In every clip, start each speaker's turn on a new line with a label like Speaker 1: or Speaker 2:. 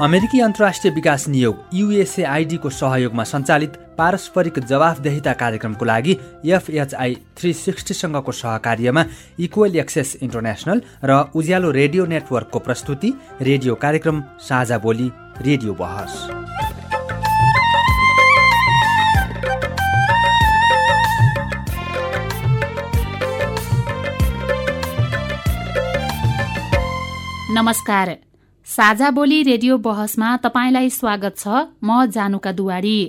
Speaker 1: अमेरिकी अन्तर्राष्ट्रिय विकास नियोग युएसएआइडीको सहयोगमा सञ्चालित पारस्परिक जवाफदेहिता कार्यक्रमको लागि एफएचआई थ्री सिक्सटीसँगको सहकार्यमा इक्वल एक्सेस इन्टरनेसनल र उज्यालो रेडियो नेटवर्कको प्रस्तुति रेडियो कार्यक्रम साझा बोली रेडियो बहस।
Speaker 2: नमस्कार। साझा बोली रेडियो बहसमा तपाईँलाई स्वागत छ। म जानुका दुवाडी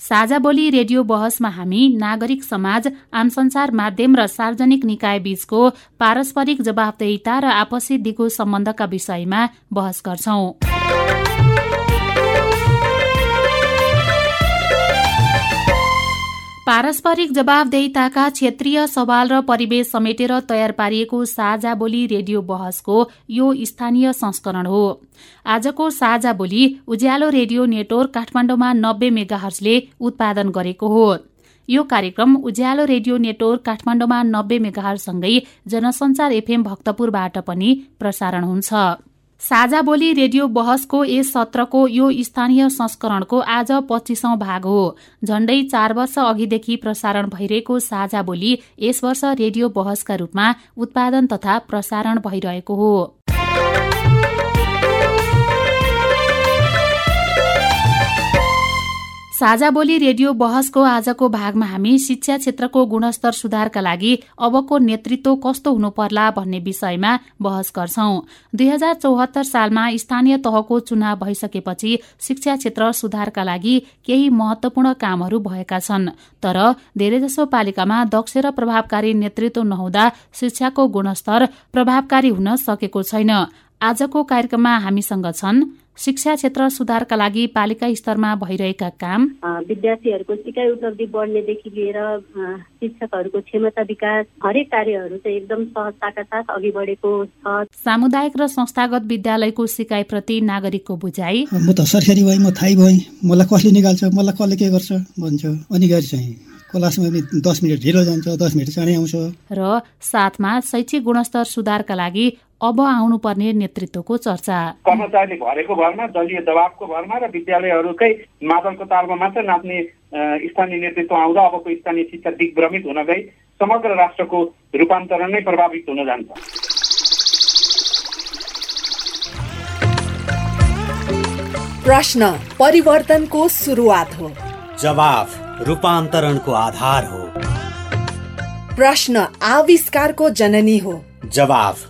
Speaker 2: साझा बोली रेडियो बहसमा हामी नागरिक समाज आम संसार माध्यम र सार्वजनिक निकाय बीचको पारस्परिक जवाबदेहिता र आपसी दिगो सम्बन्धका विषयमा बहस गर्छौं। पारस्परिक जवाबदेहिताका क्षेत्रीय सवाल र परिवेश समेटेर तयार पारिएको साझा बोली रेडियो बहसको यो स्थानीय संस्करण हो। आजको साझा बोली उज्यालो रेडियो नेटवर्क काठमाडौँमा नब्बे मेगाहर्सले उत्पादन गरेको हो। यो कार्यक्रम उज्यालो रेडियो नेटवर्क काठमाडौँमा नब्बे मेगाहरसँगै जनसञ्चार एफएम भक्तपुरबाट पनि प्रसारण हुन्छ। साझा बोली रेडियो बहसको यस सत्रको यो स्थानीय संस्करणको आज पच्चिसौं भाग हो। झण्डै चार वर्ष अघिदेखि प्रसारण भइरहेको साझा बोली यस वर्ष रेडियो बहसका रूपमा उत्पादन तथा प्रसारण भइरहेको हो। साझा बोली रेडियो बहसको आजको भागमा हामी शिक्षा क्षेत्रको गुणस्तर सुधारका लागि अबको नेतृत्व कस्तो हुनुपर्ला भन्ने विषयमा बहस गर्छौं। दुई हजार चौहत्तर सालमा स्थानीय तहको चुनाव भइसकेपछि शिक्षा क्षेत्र सुधारका लागि केही महत्वपूर्ण कामहरू भएका छन्। तर धेरैजसो पालिकामा दक्ष र प्रभावकारी नेतृत्व नहुँदा शिक्षाको गुणस्तर प्रभावकारी हुन सकेको छैन। आजको कार्यक्रममा हामीसँग छन् शिक्षा क्षेत्र सुधारका लागि पालिका स्तरमा भइरहेका काम?
Speaker 3: विद्यार्थीहरूको सिकाइ उपलब्धि बढ्नेदेखि लिएर शिक्षकहरूको क्षमता विकास हरेक कार्यहरू चाहिँ एकदम सहजताका साथ अघि बढेको छ।
Speaker 2: सामुदायिक र संस्थागत विद्यालयको सिकाइप्रति नागरिकको बुझाइ?
Speaker 4: म त सरकारी भए म थाहै भएँ मलाई कसले निकाल्छ मलाई कसले के गर्छ भन्छ। अनिवार्य चाहिँ क्लासमा दस मिनट ढिलो जान्छ दस मिनट चाँडै आउँछ।
Speaker 2: र साथमा शैक्षिक गुणस्तर सुधारका लागि अब आउनुपर्ने नेतृत्वको चर्चा।
Speaker 5: कर्मचारीले भरेको भरमा दलीय दबावको भरमा र विद्यालयहरूकै मादलको तालमा मात्र नाच्ने स्थानीय नेतृत्व आउँदा अबको स्थानीय शिक्षा दिग्भ्रमित हुन गई। समग्र राष्ट्रको रूपान्तरण नै प्रभावित हुन जान्छ।
Speaker 6: प्रश्न परिवर्तनको सुरुवात हो।
Speaker 7: जवाफ रूपान्तरणको आधार हो।
Speaker 6: प्रश्न आविष्कारको जननी हो।
Speaker 7: जवाफ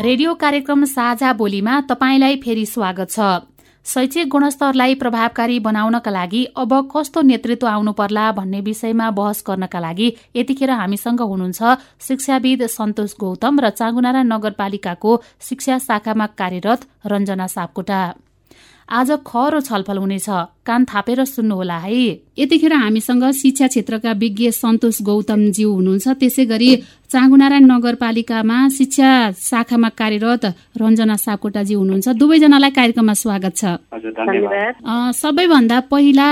Speaker 2: रेडियो कार्यक्रम साझा बोलीमा तपाईँलाई फेरि स्वागत छ। शैक्षिक गुणस्तरलाई प्रभावकारी बनाउनका लागि अब कस्तो नेतृत्व आउनु पर्ला भन्ने विषयमा बहस गर्नका लागि यतिखेर हामीसँग हुनुहुन्छ शिक्षाविद सन्तोष गौतम र चाँगुनारा नगरपालिकाको शिक्षा शाखामा कार्यरत रञ्जना सापकोटा। आज खरो छलफल हुनेछ। कान थापेर सुन्नुहोला है। यतिखेर हामीसँग शिक्षा क्षेत्रका विज्ञ सन्तोष गौतमज्यू हुनुहुन्छ। त्यसै गरी चाँगुनारायण नगरपालिकामा शिक्षा शाखामा कार्यरत रञ्जना सापकोटाजी हुनुहुन्छ। दुवैजनालाई कार्यक्रममा स्वागत छ। सबैभन्दा पहिला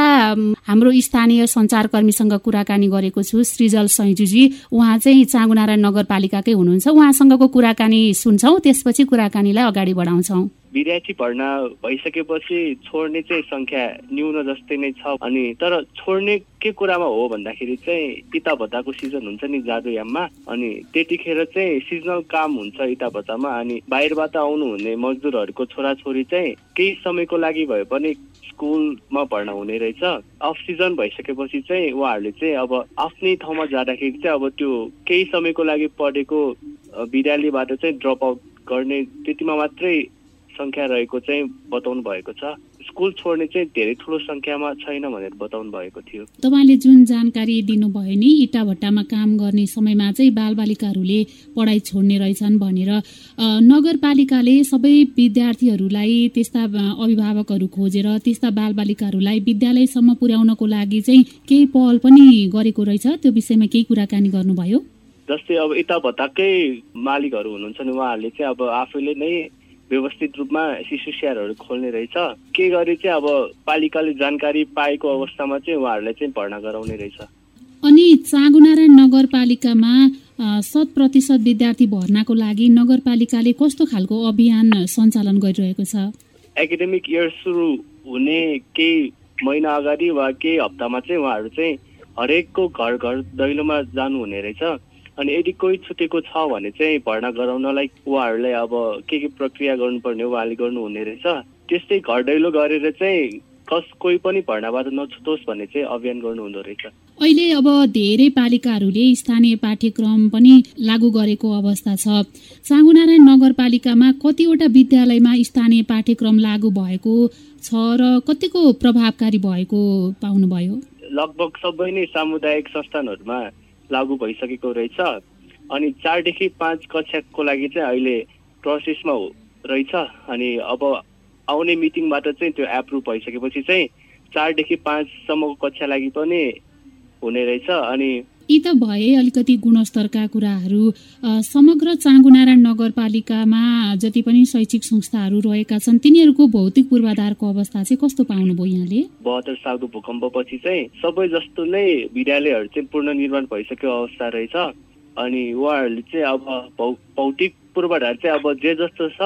Speaker 2: हाम्रो स्थानीय सञ्चारकर्मीसँग कुराकानी गरेको छु सृजल सैजुजी। उहाँ चाहिँ चाँगुनारायण नगरपालिकाकै हुनुहुन्छ। उहाँसँगको कुराकानी सुन्छौँ त्यसपछि कुराकानीलाई अगाडि बढाउँछौँ।
Speaker 8: विद्यार्थी भर्ना भइसकेपछि छोड्ने चाहिँ सङ्ख्या न्यून जिउन जस्तै नै छ। अनि तर छोड्ने के कुरामा हो भन्दाखेरि चाहिँ इता भत्ताको सिजन हुन्छ नि जादुयाममा अनि त्यतिखेर चाहिँ सिजनल काम हुन्छ इता भत्तामा। अनि बाहिरबाट आउनुहुने मजदुरहरूको छोराछोरी चाहिँ केही समयको लागि भए पनि स्कुलमा पढ्न हुने रहेछ। अफ सिजन भइसकेपछि चाहिँ उहाँहरूले चाहिँ अब आफ्नै ठाउँमा जाँदाखेरि चाहिँ अब त्यो केही समयको लागि पढेको विद्यालयबाट चाहिँ ड्रप आउट गर्ने त्यतिमा मात्रै सङ्ख्या रहेको चाहिँ बताउनु भएको छ। स्कुल छोड्ने चाहिँ धेरै ठुलो सङ्ख्यामा छैन भनेर बताउनु भएको थियो।
Speaker 2: तपाईँले जुन जानकारी दिनुभयो नि इटा भट्टामा काम गर्ने समयमा चाहिँ बालबालिकाहरूले पढाइ छोड्ने रहेछन् भनेर नगरपालिकाले सबै विद्यार्थीहरूलाई त्यस्ता अभिभावकहरू खोजेर त्यस्ता बालबालिकाहरूलाई विद्यालयसम्म पुर्याउनको लागि चाहिँ केही पहल पनि गरेको रहेछ। त्यो विषयमा केही कुराकानी गर्नुभयो?
Speaker 8: जस्तै अब इटा भत्ताकै मालिकहरू हुनुहुन्छ नि उहाँहरूले चाहिँ अब आफैले नै व्यवस्थित रूपमा शिशु स्याहारहरू खोल्ने रहेछ। के गरी चाहिँ अब पालिकाले जानकारी पाएको अवस्थामा चाहिँ उहाँहरूलाई चाहिँ भर्ना गराउने रहेछ।
Speaker 2: अनि चाँगुनारायण नगरपालिकामा शत प्रतिशत विद्यार्थी भर्नाको लागि नगरपालिकाले कस्तो खालको अभियान सञ्चालन गरिरहेको छ?
Speaker 8: एकाडेमिक इयर सुरु हुने केही महिना अगाडि वा केही हप्तामा चाहिँ उहाँहरू चाहिँ हरेकको घर घर दैलोमा जानुहुने रहेछ। अनि यदि कोही छुटेको छ भने चाहिँ भर्ना गराउनलाई उहाँहरूलाई अब के के प्रक्रिया गर्नुपर्ने उहाँले गर्नुहुने रहेछ। त्यस्तै घर दैलो गरेर चाहिँ कस कोही पनि भर्नाबाट नछुटोस् भन्ने चाहिँ अभियान गर्नुहुँदो रहेछ।
Speaker 2: अहिले अब धेरै पालिकाहरूले स्थानीय पाठ्यक्रम पनि लागू गरेको अवस्था छ। चाँगुनारायण नगरपालिकामा कतिवटा विद्यालयमा स्थानीय पाठ्यक्रम लागू भएको छ र कतिको प्रभावकारी भएको पाउनुभयो?
Speaker 8: लगभग सबै नै सामुदायिक संस्थानहरूमा लागू भइसकेको रहेछ। अनि चारदेखि पाँच कक्षाको लागि चाहिँ अहिले प्रोसेसमा रहेछ। अनि अब आउने मिटिङबाट चाहिँ त्यो एप्रुभ भइसकेपछि चाहिँ चारदेखि पाँचसम्मको कक्षा लागि पनि हुने रहेछ। अनि
Speaker 2: यी त भए अलिकति गुणस्तरका कुराहरू। समग्र चाँगुनारायण नगरपालिकामा जति पनि शैक्षिक संस्थाहरू रहेका छन् तिनीहरूको भौतिक पूर्वाधारको अवस्था चाहिँ कस्तो पाउनुभयो यहाँले?
Speaker 8: बहत्तर सालको भूकम्पपछि चाहिँ सबै जस्तो नै विद्यालयहरू चाहिँ निर्माण भइसकेको अवस्था रहेछ। अनि उहाँहरूले चाहिँ अब भौतिक पूर्वाधार चाहिँ अब जे जस्तो छ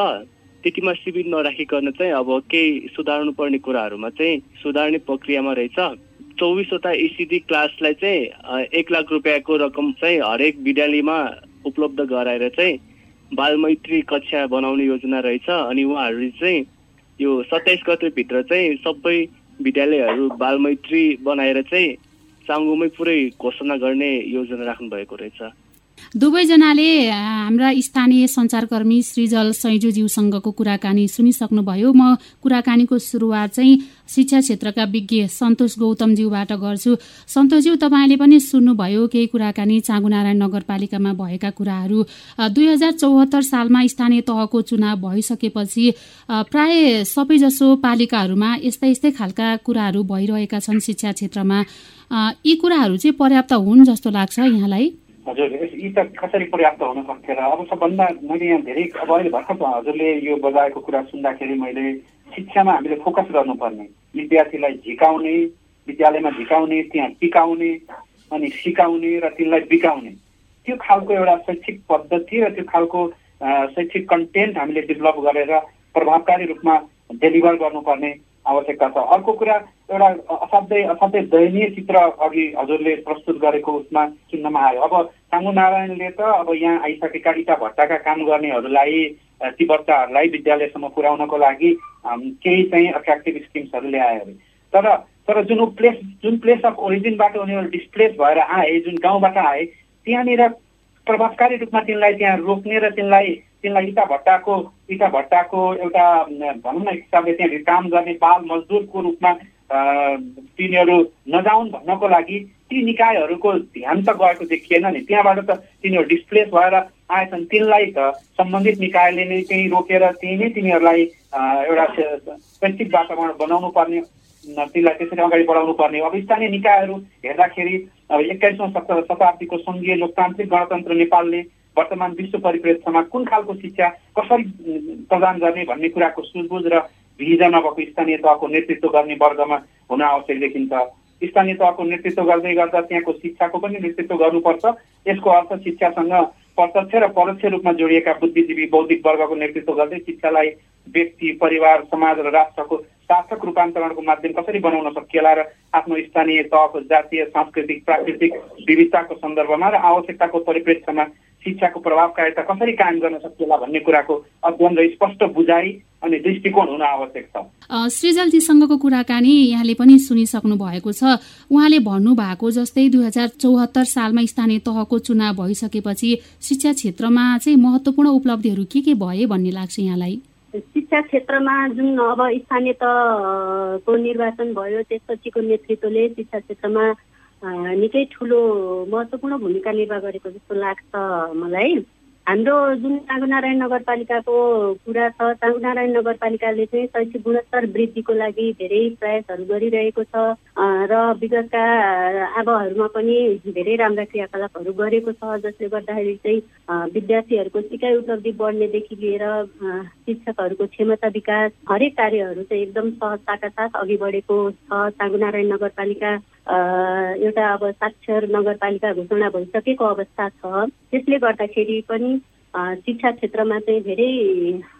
Speaker 8: त्यतिमा सीमित नराखिकन चाहिँ अब केही सुधार्नु पर्ने कुराहरूमा चाहिँ सुधार्ने प्रक्रियामा रहेछ। चौबिसवटा इसिडी क्लासलाई चाहिँ एक लाख रुपियाँको रकम चाहिँ हरेक विद्यालयमा उपलब्ध गराएर चाहिँ बालमैत्री कक्षा बनाउने योजना रहेछ। अनि उहाँहरूले चाहिँ यो सत्ताइस गतेभित्र चाहिँ सबै विद्यालयहरू बालमैत्री बनाएर चाहिँ चाङ्गोमै पुरै घोषणा गर्ने योजना राख्नु भएको रहेछ।
Speaker 2: दुवैजनाले हाम्रा स्थानीय सञ्चारकर्मी सृजल सैजुज्यूसँगको कुराकानी सुनिसक्नुभयो। म कुराकानीको सुरुवात चाहिँ शिक्षा क्षेत्रका विज्ञ सन्तोष गौतमज्यूबाट गर्छु। सन्तोषज्यू तपाईँले पनि सुन्नुभयो केही कुराकानी चाँगुनारायण नगरपालिकामा भएका कुराहरू। दुई हजार चौहत्तर सालमा स्थानीय तहको चुनाव भइसकेपछि प्राय सबैजसो पालिकाहरूमा यस्तै यस्तै खालका कुराहरू भइरहेका छन् शिक्षा क्षेत्रमा। यी कुराहरू चाहिँ पर्याप्त हुन् जस्तो लाग्छ यहाँलाई?
Speaker 5: हजुर यी त कसरी पर्याप्त हुन सक्थेन अब सबभन्दा मैले यहाँ धेरै अब अहिले भर्खर हजुरले यो बजाएको कुरा सुन्दाखेरि मैले शिक्षामा हामीले फोकस गर्नुपर्ने विद्यार्थीलाई झिकाउने विद्यालयमा झिकाउने त्यहाँ टिकाउने अनि सिकाउने र तिनलाई बिकाउने त्यो खालको एउटा शैक्षिक पद्धति र त्यो खालको शैक्षिक कन्टेन्ट हामीले डेभलप गरेर प्रभावकारी रूपमा डेलिभर गर्नुपर्ने आवश्यकता छ। अर्को कुरा एउटा असाध्यै असाध्यै दयनीय चित्र अघि हजुरले प्रस्तुत गरेको उसमा सुन्नमा आयो। अब साङ्गु नारायणले त अब यहाँ आइसकेका इटा भट्टाका काम गर्नेहरूलाई ती बच्चाहरूलाई विद्यालयसम्म पुर्याउनको लागि केही चाहिँ एट्र्याक्टिभ स्किम्सहरू ल्यायो अरे। तर तर जुन प्लेस जुन प्लेस अफ ओरिजिनबाट उनीहरू डिस्प्लेस भएर आए जुन गाउँबाट आए त्यहाँनिर प्रभावकारी रूपमा तिनलाई त्यहाँ रोक्ने र तिनलाई तिनलाई इटा भट्टाको इटा भट्टाको एउटा भनौँ न हिसाबले त्यहाँ काम गर्ने बाल मजदुरको रूपमा तिनीहरू नजाउन् भन्नको लागि ती निकायहरूको ध्यान त गएको देखिएन नि। त्यहाँबाट त तिनीहरू डिस्प्लेस भएर आएछन्। तिनलाई त सम्बन्धित निकायले नै त्यहीँ रोकेर त्यहीँ नै तिनीहरूलाई एउटा शैक्षिक वातावरण बनाउनु पर्ने तिनलाई त्यसरी अगाडि बढाउनु पर्ने। अब स्थानीय निकायहरू हेर्दाखेरि अब एक्काइसौँ शताब्दीको सङ्घीय लोकतान्त्रिक गणतन्त्र नेपालले वर्तमान विश्व परिप्रेक्ष्यमा कुन खालको शिक्षा कसरी प्रदान गर्ने भन्ने कुराको सुझबुझ र भिजन नभएको स्थानीय तहको नेतृत्व गर्ने वर्गमा हुन आवश्यक देखिन्छ। स्थानीय तहको नेतृत्व गर्दै गर्दा त्यहाँको शिक्षाको पनि नेतृत्व गर्नुपर्छ। यसको अर्थ शिक्षासँग प्रत्यक्ष र परोक्ष रूपमा जोडिएका बुद्धिजीवी बौद्धिक वर्गको नेतृत्व गर्दै शिक्षालाई व्यक्ति परिवार समाज र राष्ट्रको सार्थक रूपान्तरणको माध्यम कसरी बनाउन सकिएला र आफ्नो स्थानीय तहको जातीय सांस्कृतिक प्राकृतिक विविधताको सन्दर्भमा र आवश्यकताको परिप्रेक्ष्यमा शिक्षाको प्रभावकारिता कसरी कायम गर्न सकिएला भन्ने कुराको अध्ययन र स्पष्ट बुझाइ अनि दृष्टिकोण हुन आवश्यक छ।
Speaker 2: सृजलजीसँगको कुराकानी यहाँले पनि सुनिसक्नु भएको छ। उहाँले भन्नुभएको जस्तै दुई हजार चौहत्तर सालमा स्थानीय तहको चुनाव भइसकेपछि शिक्षा क्षेत्रमा चाहिँ महत्त्वपूर्ण उपलब्धिहरू के के भए भन्ने लाग्छ यहाँलाई?
Speaker 3: शिक्षा क्षेत्रमा जुन अब स्थानीय तहको निर्वाचन भयो त्यसपछिको नेतृत्वले शिक्षा क्षेत्रमा निकै ठुलो महत्त्वपूर्ण भूमिका निर्वाह गरेको जस्तो लाग्छ मलाई। हाम्रो जुन चाँगुनारायण नगरपालिकाको कुरा छ चाँगुनारायण नगरपालिकाले चाहिँ शैक्षिक गुणस्तर वृद्धिको लागि धेरै प्रयासहरू गरिरहेको छ र विगतका आबहरूमा पनि धेरै राम्रा क्रियाकलापहरू गरेको छ जसले गर्दाखेरि चाहिँ विद्यार्थीहरूको सिकाइ उपलब्धि बढ्नेदेखि लिएर शिक्षकहरूको क्षमता विकास हरेक कार्यहरू चाहिँ एकदम सहजताका साथ अघि बढेको छ चाँगुनारायण नगरपालिका। एउटा अब साक्षर नगरपालिका घोषणा भइसकेको अवस्था छ। त्यसले गर्दाखेरि पनि शिक्षा क्षेत्रमा चाहिँ धेरै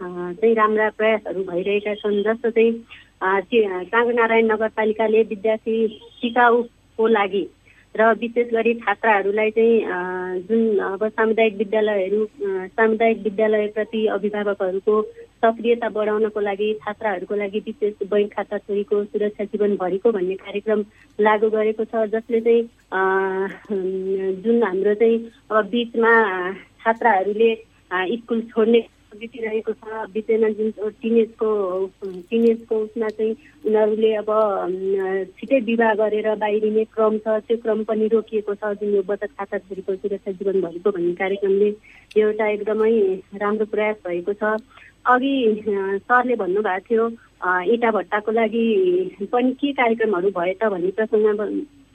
Speaker 3: चाहिँ राम्रा प्रयासहरू भइरहेका छन् जस्तो चाहिँ चाँगुनारायण नगरपालिकाले विद्यार्थी टिकाउको लागि र विशेष गरी छात्राहरूलाई चाहिँ जुन अब सामुदायिक विद्यालयहरू सामुदायिक विद्यालयप्रति अभिभावकहरूको सक्रियता बढाउनको लागि छात्राहरूको लागि विशेष बैङ्क खाता छोरीको सुरक्षा जीवनभरिको भन्ने कार्यक्रम लागू गरेको छ जसले चाहिँ जुन हाम्रो चाहिँ अब बिचमा छात्राहरूले स्कुल छोड्ने बितिरहेको छ बितेन जुन टिनेजको टिनेजको उसमा चाहिँ उनीहरूले अब छिटै विवाह गरेर बाहिरिने क्रम छ त्यो क्रम पनि रोकिएको छ जुन यो बचत खाता छोरीको सुरक्षा जीवनभरिको भन्ने कार्यक्रमले एउटा एकदमै राम्रो प्रयास भएको छ। अघि सरले भन्नुभएको थियो इँटा भट्टाको लागि पनि के कार्यक्रमहरू भए त भन्ने प्रसङ्गमा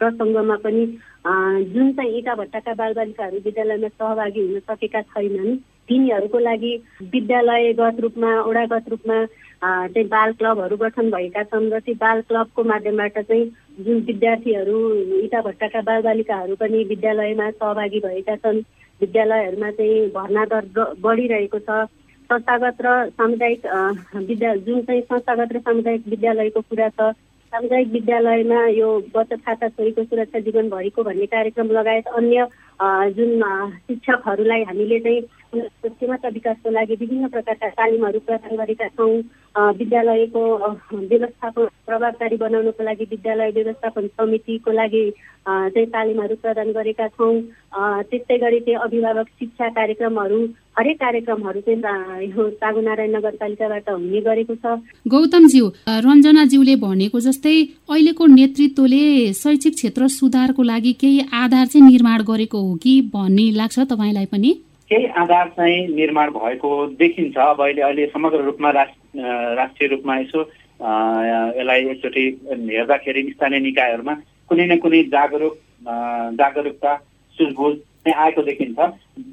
Speaker 3: प्रसङ्गमा पनि जुन चाहिँ इँटा भट्टाका बालबालिकाहरू विद्यालयमा सहभागी हुन सकेका छैनन् तिनीहरूको लागि विद्यालयगत रूपमा ओडागत रूपमा चाहिँ बाल क्लबहरू गठन भएका छन् र ती बाल क्लबको माध्यमबाट चाहिँ जुन विद्यार्थीहरू इटा भट्टाका बालबालिकाहरू पनि विद्यालयमा सहभागी भएका छन् विद्यालयहरूमा चाहिँ भर्ना दर बढिरहेको छ। संस्थागत र सामुदायिक विद्या जुन चाहिँ संस्थागत र सामुदायिक विद्यालयको कुरा छ सामुदायिक विद्यालयमा यो बचत खाता छोरीको सुरक्षा जीवनभरिको भन्ने कार्यक्रम लगायत अन्य जुन शिक्षकहरूलाई हामीले चाहिँ उनीहरूको क्षमता विकासको लागि विभिन्न प्रकारका तालिमहरू प्रदान गरेका छौँ। विद्यालयको व्यवस्थापन प्रभावकारी बनाउनको लागि विद्यालय व्यवस्थापन समितिको लागि चाहिँ तालिमहरू प्रदान गरेका छौँ। त्यस्तै गरी चाहिँ अभिभावक शिक्षा कार्यक्रमहरू हरेक कार्यक्रमहरू चाहिँ यो सागुनारायण नगरपालिकाबाट हुने गरेको छ।
Speaker 2: गौतमज्यू रञ्जनाज्यूले भनेको जस्तै अहिलेको नेतृत्वले शैक्षिक क्षेत्र सुधारको लागि केही आधार चाहिँ निर्माण गरेको हो कि भन्ने लाग्छ तपाईँलाई पनि?
Speaker 5: केही आधार चाहिँ निर्माण भएको देखिन्छ। अब अहिले अहिले समग्र रूपमा राष्ट्रिय रूपमा यसो यसलाई एकचोटि हेर्दाखेरि स्थानीय निकायहरूमा कुनै न कुनै जागरुक जागरुकता सुझबुझ चाहिँ आएको देखिन्छ।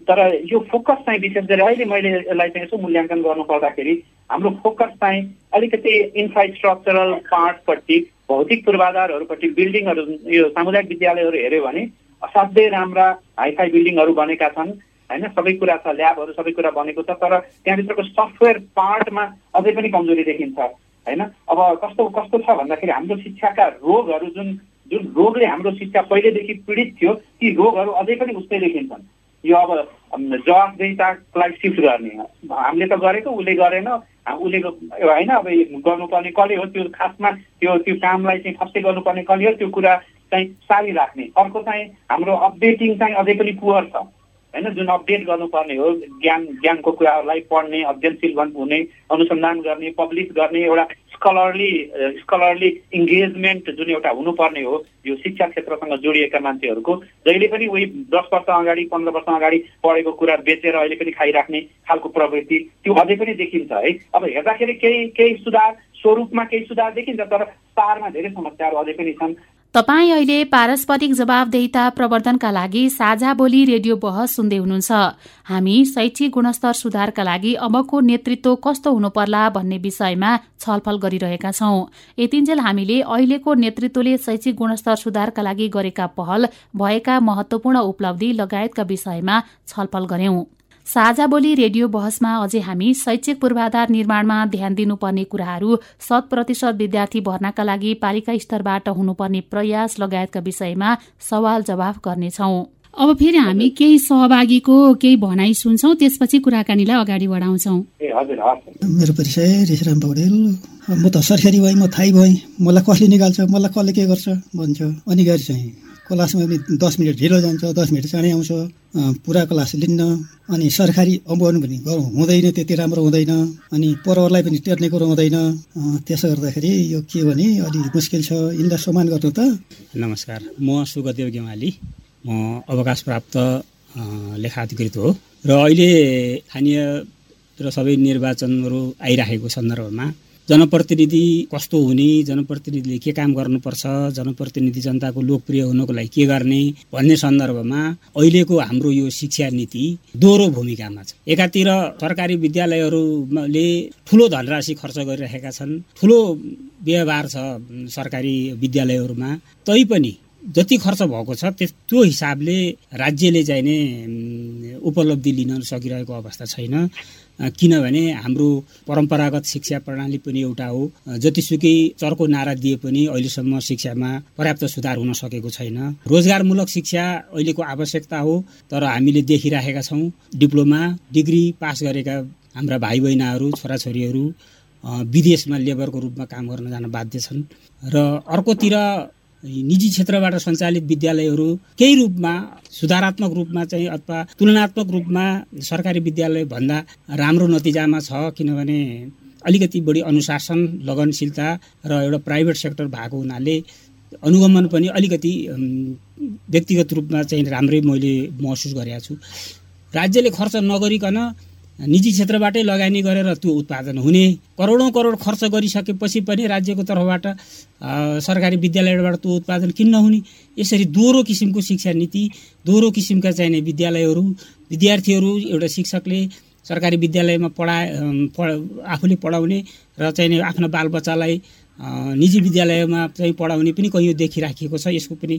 Speaker 5: तर यो फोकस चाहिँ विशेष गरी अहिले मैले यसलाई चाहिँ यसो मूल्याङ्कन गर्नु पर्दाखेरि हाम्रो फोकस चाहिँ अलिकति इन्फ्रास्ट्रक्चरल पार्टपट्टि भौतिक पूर्वाधारहरूपट्टि बिल्डिङहरू यो सामुदायिक विद्यालयहरू हेऱ्यो भने असाध्यै राम्रा हाइफाई बिल्डिङहरू बनेका छन्। होइन? सबै कुरा छ ल्याबहरू सबै कुरा बनेको छ तर त्यहाँभित्रको सफ्टवेयर पार्टमा अझै पनि कमजोरी देखिन्छ होइन? अब कस्तो कस्तो छ भन्दाखेरि हाम्रो शिक्षाका रोगहरू जुन जुन रोगले हाम्रो शिक्षा पहिलेदेखि पीडित थियो ती रोगहरू अझै पनि उस्तै देखिन्छन्। यो अब जवाफदेतालाई सिफ्ट गर्ने हामीले त गरेको उसले गरेन। उसले होइन अब गर्नुपर्ने कसले हो त्यो खासमा त्यो त्यो कामलाई चाहिँ फस्टै गर्नुपर्ने कसले हो त्यो कुरा चाहिँ सारी राख्ने। अर्को चाहिँ हाम्रो अपडेटिङ चाहिँ अझै पनि पुवर छ। होइन जुन अपडेट गर्नुपर्ने हो ज्ञान ज्ञानको कुराहरूलाई पढ्ने अध्ययनशील हुने अनुसन्धान गर्ने पब्लिस गर्ने एउटा स्कलरली स्कलरली इङ्गेजमेन्ट जुन एउटा हुनुपर्ने हो यो शिक्षा क्षेत्रसँग जोडिएका मान्छेहरूको जहिले पनि उही दस वर्ष अगाडि पन्ध्र वर्ष अगाडि पढेको कुरा बेचेर अहिले पनि खाइराख्ने खालको प्रवृत्ति त्यो अझै पनि देखिन्छ है। अब हेर्दाखेरि केही केही सुधार स्वरूपमा केही सुधार देखिन्छ तर सारमा धेरै समस्याहरू अझै पनि छन्।
Speaker 2: तपाईँ अहिले पारस्परिक जवाबदेहिता प्रवर्धनका लागि साझा बोली रेडियो बहस सुन्दै हुनुहुन्छ। हामी शैक्षिक गुणस्तर सुधारका लागि अबको नेतृत्व कस्तो हुनुपर्ला भन्ने विषयमा छलफल गरिरहेका छौं। यतिन्जेल हामीले अहिलेको नेतृत्वले शैक्षिक गुणस्तर सुधारका लागि गरेका पहल भएका महत्वपूर्ण उपलब्धि लगायतका विषयमा छलफल गर्यौं। साझा बोली रेडियो बहसमा अझै हामी शैक्षिक पूर्वाधार निर्माणमा ध्यान दिनुपर्ने कुराहरू शत प्रतिशत विद्यार्थी भर्नाका लागि पालिका स्तरबाट हुनुपर्ने प्रयास लगायतका विषयमा सवाल जवाफ गर्नेछौ। अब फेरि हामी केही सहभागीको केही भनाइ सुन्छौ त्यसपछि कुराकानीलाई अगाडि बढाउँछौ।
Speaker 4: मेरो परिचय ऋषिराम पौडेल। म त सरकारी भएँ म थाहै भएँ। मलाई कसले निकाल्छ मलाई कसले के गर्छ भन्छ। अनि गरी चाहिँ। क्लासमा पनि दस मिनट ढिलो जान्छ दस मिनट चाँडै आउँछ। पुरा क्लास लिन्न अनि सरकारी अम्बन पनि हुँदैन त्यति राम्रो हुँदैन अनि परवरलाई पनि टेर्ने कुरो हुँदैन। त्यसो गर्दाखेरि यो के भने अलिक मुस्किल छ। यिनलाई सम्मान गर्नु त।
Speaker 9: नमस्कार म सुगदेव गेवाली। म अवकाश प्राप्त लेखाधिकृत हो। र अहिले स्थानीय र सबै निर्वाचनहरू आइराखेको सन्दर्भमा जनप्रतिनिधि कस्तो हुने जनप्रतिनिधिले के काम गर्नुपर्छ जनप्रतिनिधि जनताको लोकप्रिय हुनको लागि के गर्ने भन्ने सन्दर्भमा अहिलेको हाम्रो यो शिक्षा नीति दोहोरो भूमिकामा छ। एकातिर सरकारी विद्यालयहरूले ठुलो धनराशि खर्च गरिरहेका छन् ठुलो व्यवहार छ सरकारी विद्यालयहरूमा तैपनि जति खर्च भएको छ त्यो हिसाबले राज्यले चाहिँ नै उपलब्धि लिन सकिरहेको अवस्था छैन। किनभने हाम्रो परम्परागत शिक्षा प्रणाली पनि एउटा हो। जतिसुकै चर्को नारा दिए पनि अहिलेसम्म शिक्षामा पर्याप्त सुधार हुन सकेको छैन। रोजगारमूलक शिक्षा अहिलेको आवश्यकता हो तर हामीले देखिराखेका छौँ। डिप्लोमा डिग्री पास गरेका हाम्रा भाइ बहिनीहरू छोराछोरीहरू विदेशमा लेबरको रूपमा काम गर्न जान बाध्य छन्। र अर्कोतिर निजी क्षेत्रबाट सञ्चालित विद्यालयहरू केही रूपमा सुधारात्मक रूपमा चाहिँ अथवा तुलनात्मक रूपमा सरकारी विद्यालय भन्दा राम्रो नतिजामा छ किनभने अलिकति बढी अनुशासन लगनशीलता र एउटा प्राइभेट सेक्टर भएको हुनाले अनुगमन पनि अलिकति व्यक्तिगत रूपमा चाहिँ राम्रै मैले महसुस गरेको छु। राज्यले खर्च नगरिकन निजी क्षेत्रबाटै लगानी गरेर त्यो उत्पादन हुने करोडौँ करोड खर्च गरिसकेपछि पनि राज्यको तर्फबाट सरकारी विद्यालयबाट त्यो उत्पादन किन नहुने यसरी दोहोरो किसिमको शिक्षा नीति दोहोरो किसिमका चाहिने विद्यालयहरू विद्यार्थीहरू एउटा शिक्षकले सरकारी विद्यालयमा पढा आफूले पढाउने र चाहिँ आफ्नो बालबच्चालाई निजी विद्यालयमा चाहिँ पढाउने पनि कैयौँ देखिराखिएको छ। यसको पनि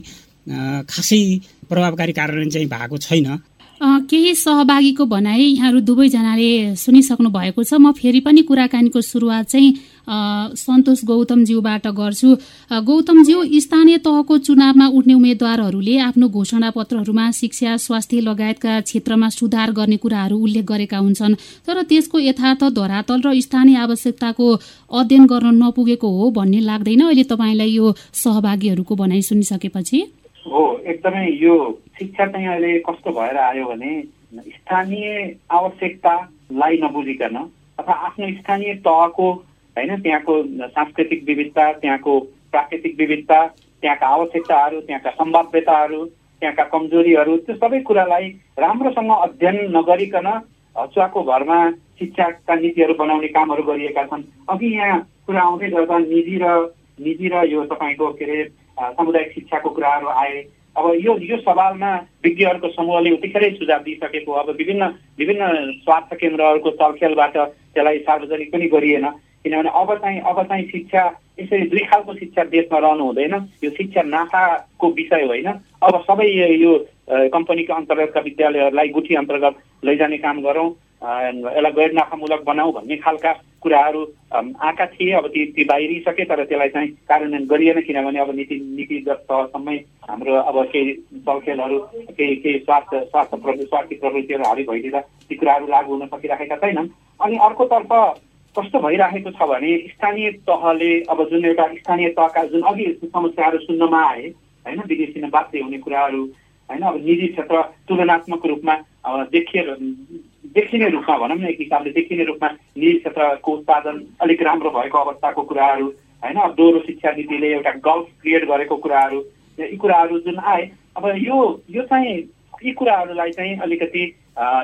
Speaker 9: खासै प्रभावकारी कार्यान्वयन चाहिँ भएको छैन।
Speaker 2: केही सहभागीको भनाइ यहाँहरू दुवैजनाले सुनिसक्नु भएको छ। म फेरि पनि कुराकानीको सुरुवात चाहिँ सन्तोष गौतमज्यूबाट गर्छु। गौतमज्यू स्थानीय तहको चुनावमा उठ्ने उम्मेद्वारहरूले आफ्नो घोषणा पत्रहरूमा शिक्षा स्वास्थ्य लगायतका क्षेत्रमा सुधार गर्ने कुराहरू उल्लेख गरेका हुन्छन्। तर त्यसको यथार्थ धरातल र स्थानीय आवश्यकताको अध्ययन गर्न नपुगेको हो भन्ने लाग्दैन। अहिले तपाईँलाई यो सहभागीहरूको भनाइ सुनिसकेपछि।
Speaker 5: हो एकदमै यो शिक्षा चाहिँ अहिले कस्तो भएर आयो भने स्थानीय आवश्यकतालाई नबुझिकन अथवा आफ्नो स्थानीय तहको होइन त्यहाँको सांस्कृतिक विविधता त्यहाँको प्राकृतिक विविधता त्यहाँका आवश्यकताहरू त्यहाँका सम्भाव्यताहरू त्यहाँका कमजोरीहरू त्यो सबै कुरालाई राम्रोसँग अध्ययन नगरिकन हचुवाको भरमा शिक्षाका नीतिहरू बनाउने कामहरू गरिएका छन्। अघि यहाँ कुरा आउँदै गर्दा निजी र निजी र यो तपाईँको के अरे सामुदायिक शिक्षाको कुराहरू आए। अब यो यो सवालमा विज्ञहरूको समूहले उतिखेरै सुझाव दिइसकेको अब विभिन्न विभिन्न स्वास्थ्य केन्द्रहरूको चलखेलबाट त्यसलाई सार्वजनिक पनि गरिएन। किनभने अब चाहिँ अब चाहिँ शिक्षा यसरी दुई खालको शिक्षा देशमा रहनु हुँदैन। यो शिक्षा नाफाको विषय होइन। अब सबै यो कम्पनीको अन्तर्गतका विद्यालयहरूलाई गुठी अन्तर्गत लैजाने काम गरौँ। यसलाई गैर नाफामूलक बनाऊ भन्ने खालका कुराहरू आएका थिए। अब ती ती बाहिरिसके तर त्यसलाई चाहिँ कार्यान्वयन गरिएन किनभने अब नीति नीतिगत तहसम्मै हाम्रो अब केही चलखेलहरू केही केही स्वास्थ्य स्वास्थ्य प्रवृत्ति स्वास्थ्य प्रवृत्तिहरू हावी भइदिँदा ती कुराहरू लागू हुन सकिराखेका छैनन्। अनि अर्कोतर्फ कस्तो भइराखेको छ भने स्थानीय तहले अब जुन एउटा स्थानीय तहका जुन अघि समस्याहरू सुन्नमा आए होइन विदेशी बाध्य हुने कुराहरू होइन अब निजी क्षेत्र तुलनात्मक रूपमा देखिएर देखिने रूपमा भनौँ न एक हिसाबले देखिने रूपमा निजी क्षेत्रको उत्पादन अलिक राम्रो भएको अवस्थाको कुराहरू होइन? दोहोरो शिक्षा नीतिले एउटा गल्फ क्रिएट गरेको कुराहरू यी कुराहरू जुन आए अब यो यो चाहिँ यी कुराहरूलाई चाहिँ अलिकति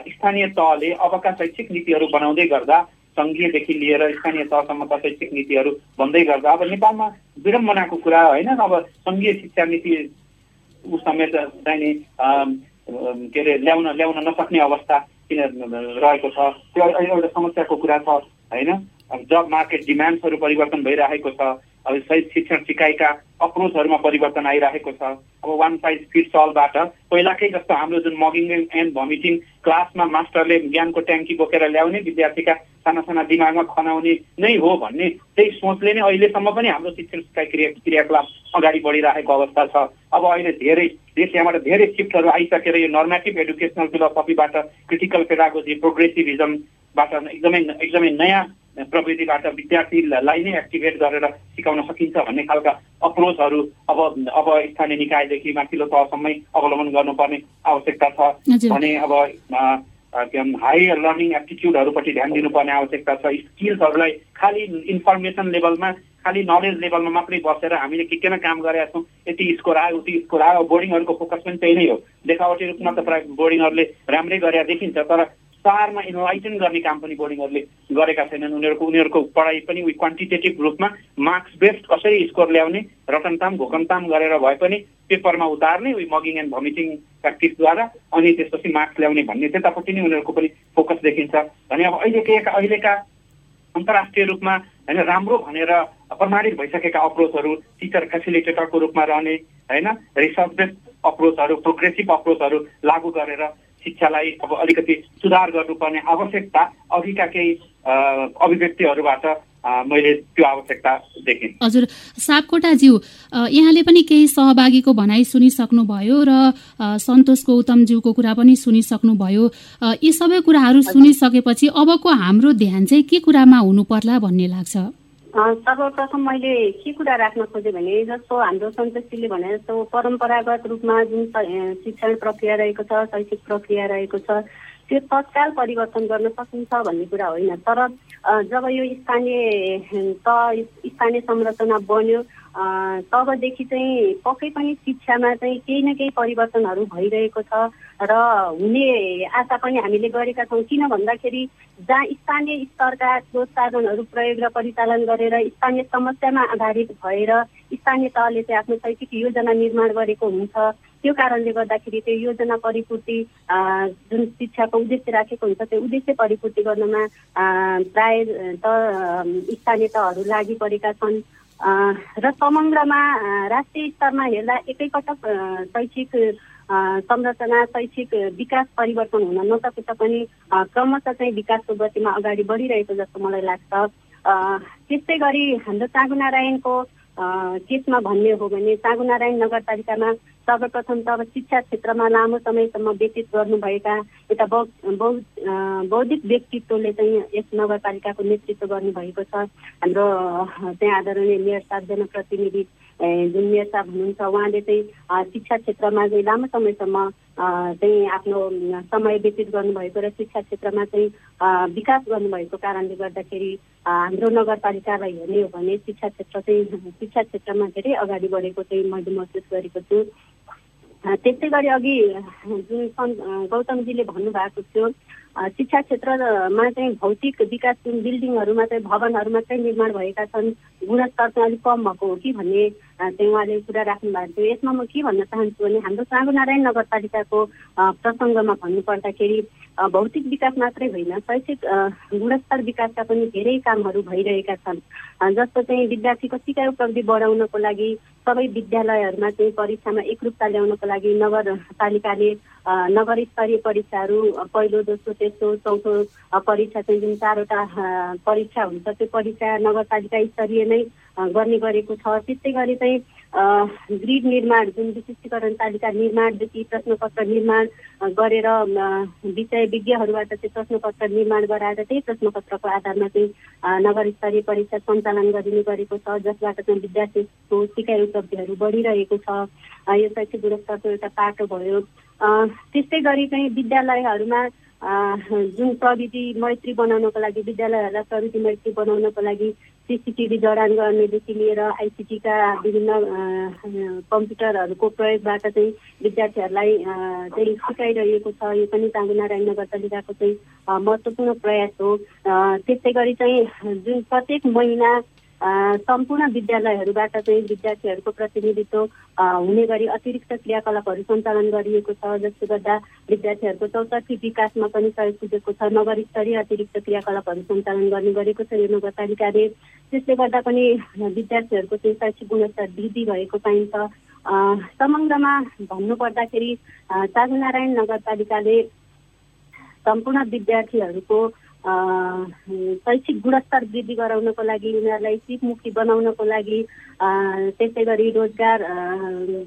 Speaker 5: स्थानीय तहले अबका शैक्षिक नीतिहरू बनाउँदै गर्दा सङ्घीयदेखि लिएर स्थानीय तहसम्मका शैक्षिक नीतिहरू भन्दै गर्दा अब नेपालमा विडम्बनाको कुरा होइन? अब सङ्घीय शिक्षा नीति समेत चाहिँ के अरे ल्याउन ल्याउन नसक्ने अवस्था किन रहेको छ। त्यो एउटा समस्याको कुरा छ होइन? जब मार्केट डिमान्ड्सहरू परिवर्तन भइरहेको छ। अब सही शिक्षण सिकाइका अप्रोचहरूमा परिवर्तन आइरहेको छ। अब वान साइज फिट्स अलबाट पहिलाकै जस्तो हाम्रो जुन मगिङ एन्ड भमिटिङ क्लासमा मास्टरले ज्ञानको ट्याङ्की बोकेर ल्याउने विद्यार्थीका साना साना दिमागमा खनाउने नै हो भन्ने त्यही सोचले नै अहिलेसम्म पनि हाम्रो शिक्षण सिकाइ क्रिया क्रियाकलाप अगाडि बढिरहेको अवस्था छ। अब अहिले धेरै देश यहाँबाट धेरै सिफ्टहरू आइसकेर यो नर्मेटिभ एडुकेसनल फिलोसफीबाट क्रिटिकल पेडागोजी प्रोग्रेसिभिजमबाट एकदमै एकदमै नयाँ प्रविधिबाट विद्यार्थीलाई नै एक्टिभेट गरेर सिकाउन सकिन्छ भन्ने खालका अप्रोचहरू अब अब स्थानीय निकायदेखि माथिल्लो तहसम्मै अवलम्बन गर्नुपर्ने आवश्यकता छ भने अब हाई लर्निङ एप्टिच्युडहरूपट्टि ध्यान दिनुपर्ने आवश्यकता छ। स्किल्सहरूलाई खालि इन्फर्मेसन लेभलमा खालि नलेज लेभलमा मात्रै बसेर हामीले के केमा काम गरेका छौँ यति स्कोर आयो उति स्कोर आयो बोर्डिङहरूको फोकस पनि त्यही नै हो। देखावटी रूपमा त प्रायः बोर्डिङहरूले राम्रै गरेर देखिन्छ तर चारमा इन्लाइटन गर्ने काम पनि बोर्डिङहरूले गरेका छैनन्। उनीहरूको उनीहरूको पढाइ पनि क्वान्टिटेटिभ रूपमा मार्क्स बेस्ड कसरी स्कोर ल्याउने रटनताम घोकनताम गरेर भए पनि पेपरमा उतार्ने उयो मगिङ एन्ड भमिटिङ प्र्याक्टिसद्वारा अनि त्यसपछि मार्क्स ल्याउने भन्ने त्यतापट्टि नै उनीहरूको पनि फोकस देखिन्छ। भने अब अहिलेका अहिलेका अन्तर्राष्ट्रिय रूपमा होइन राम्रो भनेर प्रमाणित भइसकेका अप्रोचहरू टिचर फेसिलिटेटरको रूपमा रहने होइन रिसर्च बेस्ड अप्रोचहरू प्रोग्रेसिभ अप्रोचहरू लागू गरेर शिक्षालाई अब अलिकति सुधार गर्नुपर्ने आवश्यकता अघिका केही अभिव्यक्तिहरूबाट मैले त्यो आवश्यकता देखेँ।
Speaker 2: हजुर सापकोटाज्यू यहाँले पनि केही सहभागीको भनाइ सुनिसक्नुभयो र सन्तोष गौतमज्यूको कुरा पनि सुनिसक्नुभयो। यी सबै कुराहरू सुनिसकेपछि अबको हाम्रो ध्यान चाहिँ के कुरामा हुनु पर्ला भन्ने लाग्छ?
Speaker 3: सर्वप्रथम मैले के कुरा राख्न खोजेँ भने जस्तो हाम्रो सन्तोषजीले भने जस्तो परम्परागत रूपमा जुन शिक्षण प्रक्रिया रहेको छ शैक्षिक प्रक्रिया रहेको छ त्यो तत्काल परिवर्तन गर्न सकिन्छ भन्ने कुरा होइन। तर जब यो स्थानीय त स्थानीय संरचना बन्यो तबदेखि चाहिँ पक्कै पनि शिक्षामा चाहिँ केही न केही परिवर्तनहरू भइरहेको छ। र हुने आशा पनि हामीले गरेका छौँ। किन भन्दाखेरि जहाँ स्थानीय स्तरका प्रोत्साहनहरू प्रयोग र परिचालन गरेर स्थानीय समस्यामा आधारित भएर स्थानीय तहले चाहिँ आफ्नो शैक्षिक योजना निर्माण गरेको हुन्छ त्यो कारणले गर्दाखेरि त्यो योजना परिपूर्ति जुन शिक्षाको उद्देश्य राखेको हुन्छ त्यो उद्देश्य परिपूर्ति गर्नमा प्राय त स्थानीय तहहरू लागि परेका छन् र समग्रमा राष्ट्रिय स्तरमा हेर्दा एकैपटक शैक्षिक संरचना शैक्षिक विकास परिवर्तन हुन नसके तापनि क्रमशः चाहिँ विकासको गतिमा अगाडि बढिरहेको जस्तो मलाई लाग्छ। त्यस्तै गरी हाम्रो चाँगुनारायणको केसमा भन्ने हो भने चाँगुनारायण नगरपालिकामा सर्वप्रथम त अब शिक्षा क्षेत्रमा लामो समयसम्म व्यतीत गर्नुभएका यता बौद्धिक व्यक्तित्वले चाहिँ यस नगरपालिकाको नेतृत्व गर्नुभएको छ। हाम्रो चाहिँ आदरणीय मेयर साथ जनप्रतिनिधि जुन साहब हुनुहुन्छ उहाँले चाहिँ शिक्षा क्षेत्रमा चाहिँ लामो समयसम्म चाहिँ आफ्नो समय व्यतीत गर्नुभएको र शिक्षा क्षेत्रमा चाहिँ विकास गर्नुभएको कारणले गर्दाखेरि हाम्रो नगरपालिकालाई हेर्ने हो भने शिक्षा क्षेत्र चाहिँ शिक्षा क्षेत्रमा धेरै अगाडि बढेको चाहिँ मैले महसुस गरेको छु त्यस्तै गरी अघि जुन गौतमजीले भन्नुभएको थियो शिक्षा क्षेत्रमा चाहिँ भौतिक विकास जुन बिल्डिङहरूमा चाहिँ भवनहरूमा चाहिँ निर्माण भएका छन् गुणस्तर चाहिँ अलिक कम भएको हो कि भन्ने चाहिँ उहाँले कुरा राख्नु भएको थियो। यसमा म के भन्न चाहन्छु भने हाम्रो सागुनारायण नगरपालिकाको प्रसङ्गमा भन्नुपर्दाखेरि भौतिक विकास मात्रै होइन शैक्षिक गुणस्तर विकासका पनि धेरै कामहरू भइरहेका छन्। जस्तो चाहिँ विद्यार्थीको सिकाइ उपलब्धि बढाउनको लागि सबै विद्यालयहरूमा चाहिँ परीक्षामा एकरूपता ल्याउनको लागि नगरपालिकाले नगर स्तरीय परीक्षाहरू पहिलो दोस्रो तेस्रो चौथो परीक्षा चाहिँ जुन चारवटा परीक्षा हुन्छ त्यो परीक्षा नगरपालिका स्तरीय नै गर्ने गरेको छ। त्यस्तै गरी चाहिँ ग्रिड निर्माण जुन विशिष्टीकरण तालिका निर्माणदेखि प्रश्नपत्र निर्माण गरेर विषय विज्ञहरूबाट चाहिँ प्रश्नपत्र निर्माण गराएर त्यही प्रश्नपत्रको आधारमा चाहिँ नगर स्तरीय परीक्षा सञ्चालन गरिने गरेको छ जसबाट चाहिँ विद्यार्थीको सिकाइ उपलब्धिहरू बढिरहेको छ। यो शैक्षिक गुणस्तरको एउटा पाटो भयो। त्यस्तै गरी चाहिँ विद्यालयहरूमा जुन प्रविधि मैत्री बनाउनको लागि विद्यालयहरूलाई प्रविधि मैत्री बनाउनको लागि सिसिटिभी जडान गर्नेदेखि लिएर आइसिटीका विभिन्न कम्प्युटरहरूको प्रयोगबाट चाहिँ विद्यार्थीहरूलाई चाहिँ सिकाइरहेको छ। यो पनि चाँगुनारायण नगरपालिकाको चाहिँ महत्त्वपूर्ण प्रयास हो। त्यसै गरी चाहिँ जुन प्रत्येक महिना सम्पूर्ण विद्यालयहरूबाट चाहिँ विद्यार्थीहरूको प्रतिनिधित्व हुने गरी अतिरिक्त क्रियाकलापहरू सञ्चालन गरिएको छ जसले गर्दा विद्यार्थीहरूको चौतर्फी विकासमा पनि सहयोग पुगेको छ। नगर स्तरीय अतिरिक्त क्रियाकलापहरू सञ्चालन गर्ने गरेको छ यो नगरपालिकाले त्यसले गर्दा पनि विद्यार्थीहरूको चाहिँ शैक्षिक गुणस्तर वृद्धि भएको पाइन्छ। समग्रमा भन्नुपर्दाखेरि चाँगुनारायण नगरपालिकाले सम्पूर्ण विद्यार्थीहरूको शैक्षिक गुणस्तर वृद्धि गराउनको लागि उनीहरूलाई सिपमुखी बनाउनको लागि त्यसै गरी रोजगार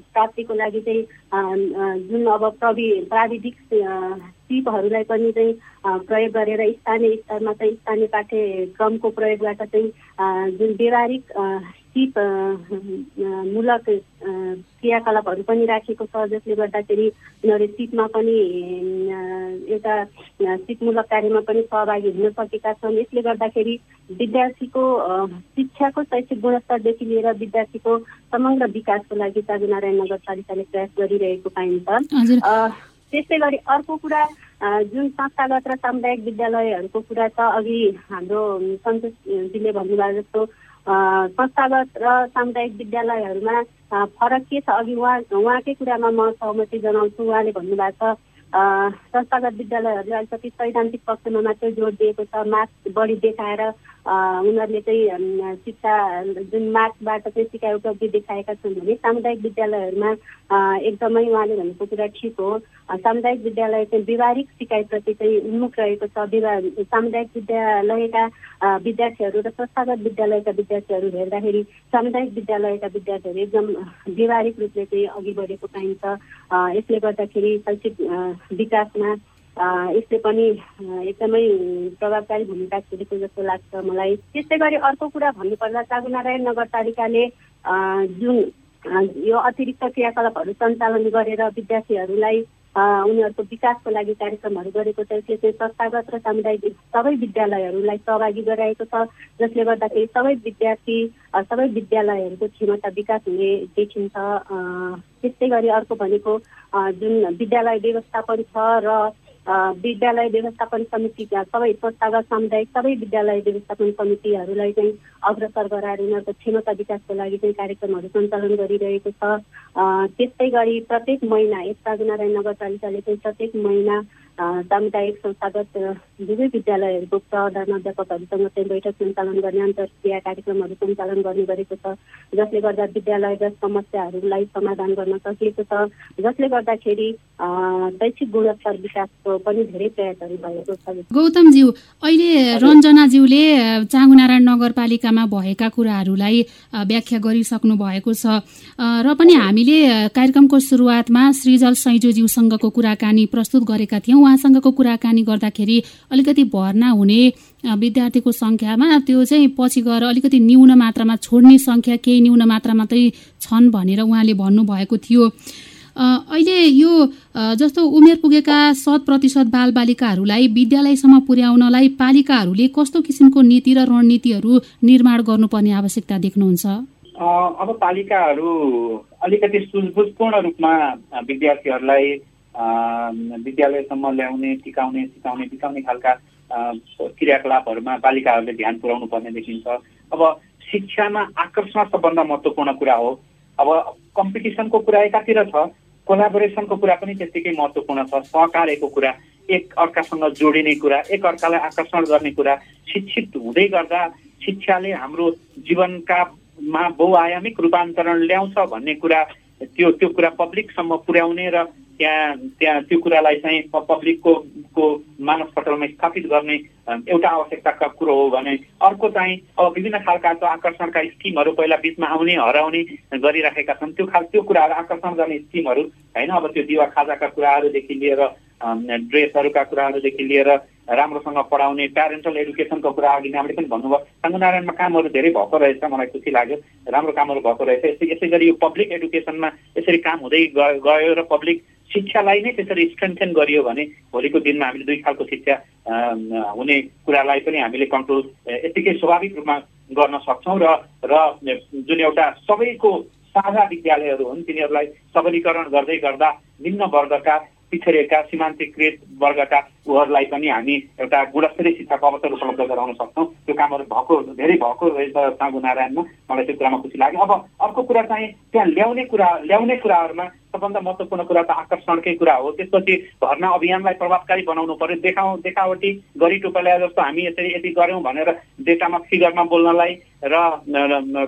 Speaker 3: प्राप्तिको लागि चाहिँ जुन अब प्रवि प्राविधिक सिपहरूलाई पनि चाहिँ प्रयोग गरेर स्थानीय स्तरमा चाहिँ स्थानीय पाठ्यक्रमको प्रयोगबाट चाहिँ जुन व्यवहारिक सिप मूलक क्रियाकलापहरू पनि राखेको छ जसले गर्दाखेरि उनीहरू सिपमा पनि एउटा सिपमूलक कार्यमा पनि सहभागी हुन सकेका छन्। यसले गर्दाखेरि विद्यार्थीको शिक्षाको शैक्षिक गुणस्तरदेखि लिएर विद्यार्थीको समग्र विकासको लागि चाँगुनारायण नगरपालिकाले प्रयास गरिरहेको पाइन्छ। त्यस्तै गरी अर्को कुरा जुन संस्थागत र सामुदायिक विद्यालयहरूको कुरा छ अघि हाम्रो सन्तोषजीले भन्नुभयो जस्तो संस्थागत र सामुदायिक विद्यालयहरूमा फरक के छ? अघि उहाँ उहाँकै कुरामा म सहमति जनाउँछु। उहाँले भन्नुभएको छ संस्थागत विद्यालयहरूले अलिकति सैद्धान्तिक पक्षमा मात्रै जोड दिएको छ। मार्क्स बढी देखाएर उनीहरूले चाहिँ शिक्षा जुन मार्क्सबाट चाहिँ सिकाइ उपलब्धि देखाएका छन् भने सामुदायिक विद्यालयहरूमा एकदमै उहाँले भनेको कुरा ठिक हो। सामुदायिक विद्यालय चाहिँ व्यवहारिक सिकाइप्रति चाहिँ उन्मुख रहेको छ। सामुदायिक विद्यालयका विद्यार्थीहरू र संस्थागत विद्यालयका विद्यार्थीहरू हेर्दाखेरि सामुदायिक विद्यालयका विद्यार्थीहरू एकदम व्यवहारिक रूपले चाहिँ अघि बढेको पाइन्छ। यसले गर्दाखेरि शैक्षिक विकासमा यसले पनि एकदमै प्रभावकारी भूमिका खेलेको जस्तो लाग्छ मलाई। त्यस्तै गरी अर्को कुरा भन्नुपर्दा चागुनारायण नगरपालिकाले जुन यो अतिरिक्त क्रियाकलापहरू सञ्चालन गरेर विद्यार्थीहरूलाई उनीहरूको विकासको लागि कार्यक्रमहरू गरेको छ। यसले चाहिँ संस्थागत र सामुदायिक सबै विद्यालयहरूलाई सहभागी गराएको छ। जसले गर्दाखेरि सबै विद्यार्थी सबै विद्यालयहरूको क्षमता विकास हुने देखिन्छ। त्यस्तै गरी अर्को भनेको जुन विद्यालय व्यवस्थापन छ र विद्यालय व्यवस्थापन समितिका सबै संस्थागत सामुदायिक सबै विद्यालय व्यवस्थापन समितिहरूलाई चाहिँ अग्रसर गराएर उनीहरूको क्षमता विकासको लागि चाहिँ कार्यक्रमहरू सञ्चालन गरिरहेको छ। त्यस्तै गरी प्रत्येक महिना यस नारायण नगरपालिकाले चाहिँ प्रत्येक महिना सामुदायिक संस्थागत दुवै विद्यालयहरूको प्रधानाध्यापकहरूसँग चाहिँ बैठक सञ्चालन गर्ने अन्तर्क्रिया कार्यक्रमहरू सञ्चालन गर्ने गरेको छ जसले गर्दा विद्यालयगत समस्याहरूलाई समाधान गर्न सकिएको छ जसले गर्दाखेरि शैक्षिक गुणस्तर विकासको पनि धेरै प्रयासहरू भएको छ।
Speaker 2: गौतमज्यू अहिले रञ्जनाज्यूले चाँगुनारायण नगरपालिकामा भएका कुराहरूलाई व्याख्या गरिसक्नु भएको छ। र पनि हामीले कार्यक्रमको सुरुवातमा सृजल सैजोज्यूसँगको कुराकानी प्रस्तुत गरेका थियौँ। उहाँसँगको कुराकानी गर्दाखेरि अलिकति भर्ना हुने विद्यार्थीको सङ्ख्यामा त्यो चाहिँ पछि गएर अलिकति न्यून मात्रामा छोड्ने सङ्ख्या केही न्यून मात्रा मात्रै छन् भनेर उहाँले भन्नुभएको थियो। अहिले यो जस्तो उमेर पुगेका शत प्रतिशत बालबालिकाहरूलाई विद्यालयसम्म पुर्याउनलाई पालिकाहरूले कस्तो किसिमको नीति र रणनीतिहरू निर्माण गर्नुपर्ने आवश्यकता देख्नुहुन्छ?
Speaker 5: अब पालिकाहरू अलिकति सुझबुझपूर्ण रूपमा विद्यार्थीहरूलाई विद्यालयसम्म ल्याउने टिकाउने सिकाउने टिकाउने खालका क्रियाकलापहरूमा बालिकाहरूले ध्यान पुर्याउनु पर्ने देखिन्छ। अब शिक्षामा आकर्षण सबभन्दा महत्त्वपूर्ण कुरा हो। अब कम्पिटिसनको कुरा एकातिर छ कोलाबोरेसनको कुरा पनि त्यत्तिकै महत्त्वपूर्ण छ। सहकार्यको कुरा एक अर्कासँग जोडिने कुरा एक अर्कालाई आकर्षण गर्ने कुरा शिक्षित हुँदै गर्दा शिक्षाले हाम्रो जीवनका मा बहुआयामिक रूपान्तरण ल्याउँछ भन्ने कुरा त्यो त्यो कुरा पब्लिकसम्म पुर्याउने र त्यहाँ त्यहाँ त्यो कुरालाई चाहिँ पब्लिकको को मानव पटलमा स्थापित गर्ने एउटा आवश्यकताका कुरो हो भने अर्को चाहिँ अब विभिन्न खालका आकर्षणका स्किमहरू पहिला बिचमा आउने हराउने गरिराखेका छन्। त्यो खाल त्यो कुराहरू आकर्षण गर्ने स्किमहरू होइन? अब त्यो दिवा खाजाका कुराहरूदेखि लिएर ड्रेसहरूका कुराहरूदेखि लिएर राम्रोसँग पढाउने प्यारेन्टल एडुकेसनको कुरा अघि नामले पनि भन्नुभयो। साङ्गुनारायणमा कामहरू धेरै भएको रहेछ मलाई खुसी लाग्यो। राम्रो कामहरू भएको रहेछ। यसै यसै गरी यो पब्लिक एडुकेसनमा यसरी काम हुँदै गयो र पब्लिक शिक्षालाई नै त्यसरी स्ट्रेन्थेन गरियो भने भोलिको दिनमा हामीले दुई खालको शिक्षा हुने कुरालाई पनि हामीले कन्ट्रोल यत्तिकै स्वाभाविक रूपमा गर्न सक्छौँ र र जुन एउटा सबैको साझा विद्यालयहरू हुन् तिनीहरूलाई सबलीकरण गर्दै गर्दा निम्न वर्गका पिछडिएका सीमान्तकृत वर्गका उहरूलाई पनि हामी एउटा गुणस्तरीय शिक्षाको अवसर उपलब्ध गराउन सक्छौँ। त्यो कामहरू भएको धेरै भएको रहेछ सागु नारायणमा। मलाई त्यो कुरामा खुसी लाग्यो। अब अर्को कुरा चाहिँ त्यहाँ ल्याउने कुरा ल्याउने कुराहरूमा सबभन्दा महत्त्वपूर्ण कुरा त आकर्षणकै कुरा हो। त्यसपछि भर्ना अभियानलाई प्रभावकारी बनाउनु पर्यो। देखाउ देखावटी गरी टुप्पा जस्तो हामी यसरी यति गऱ्यौँ भनेर डेटामा फिगरमा बोल्नलाई र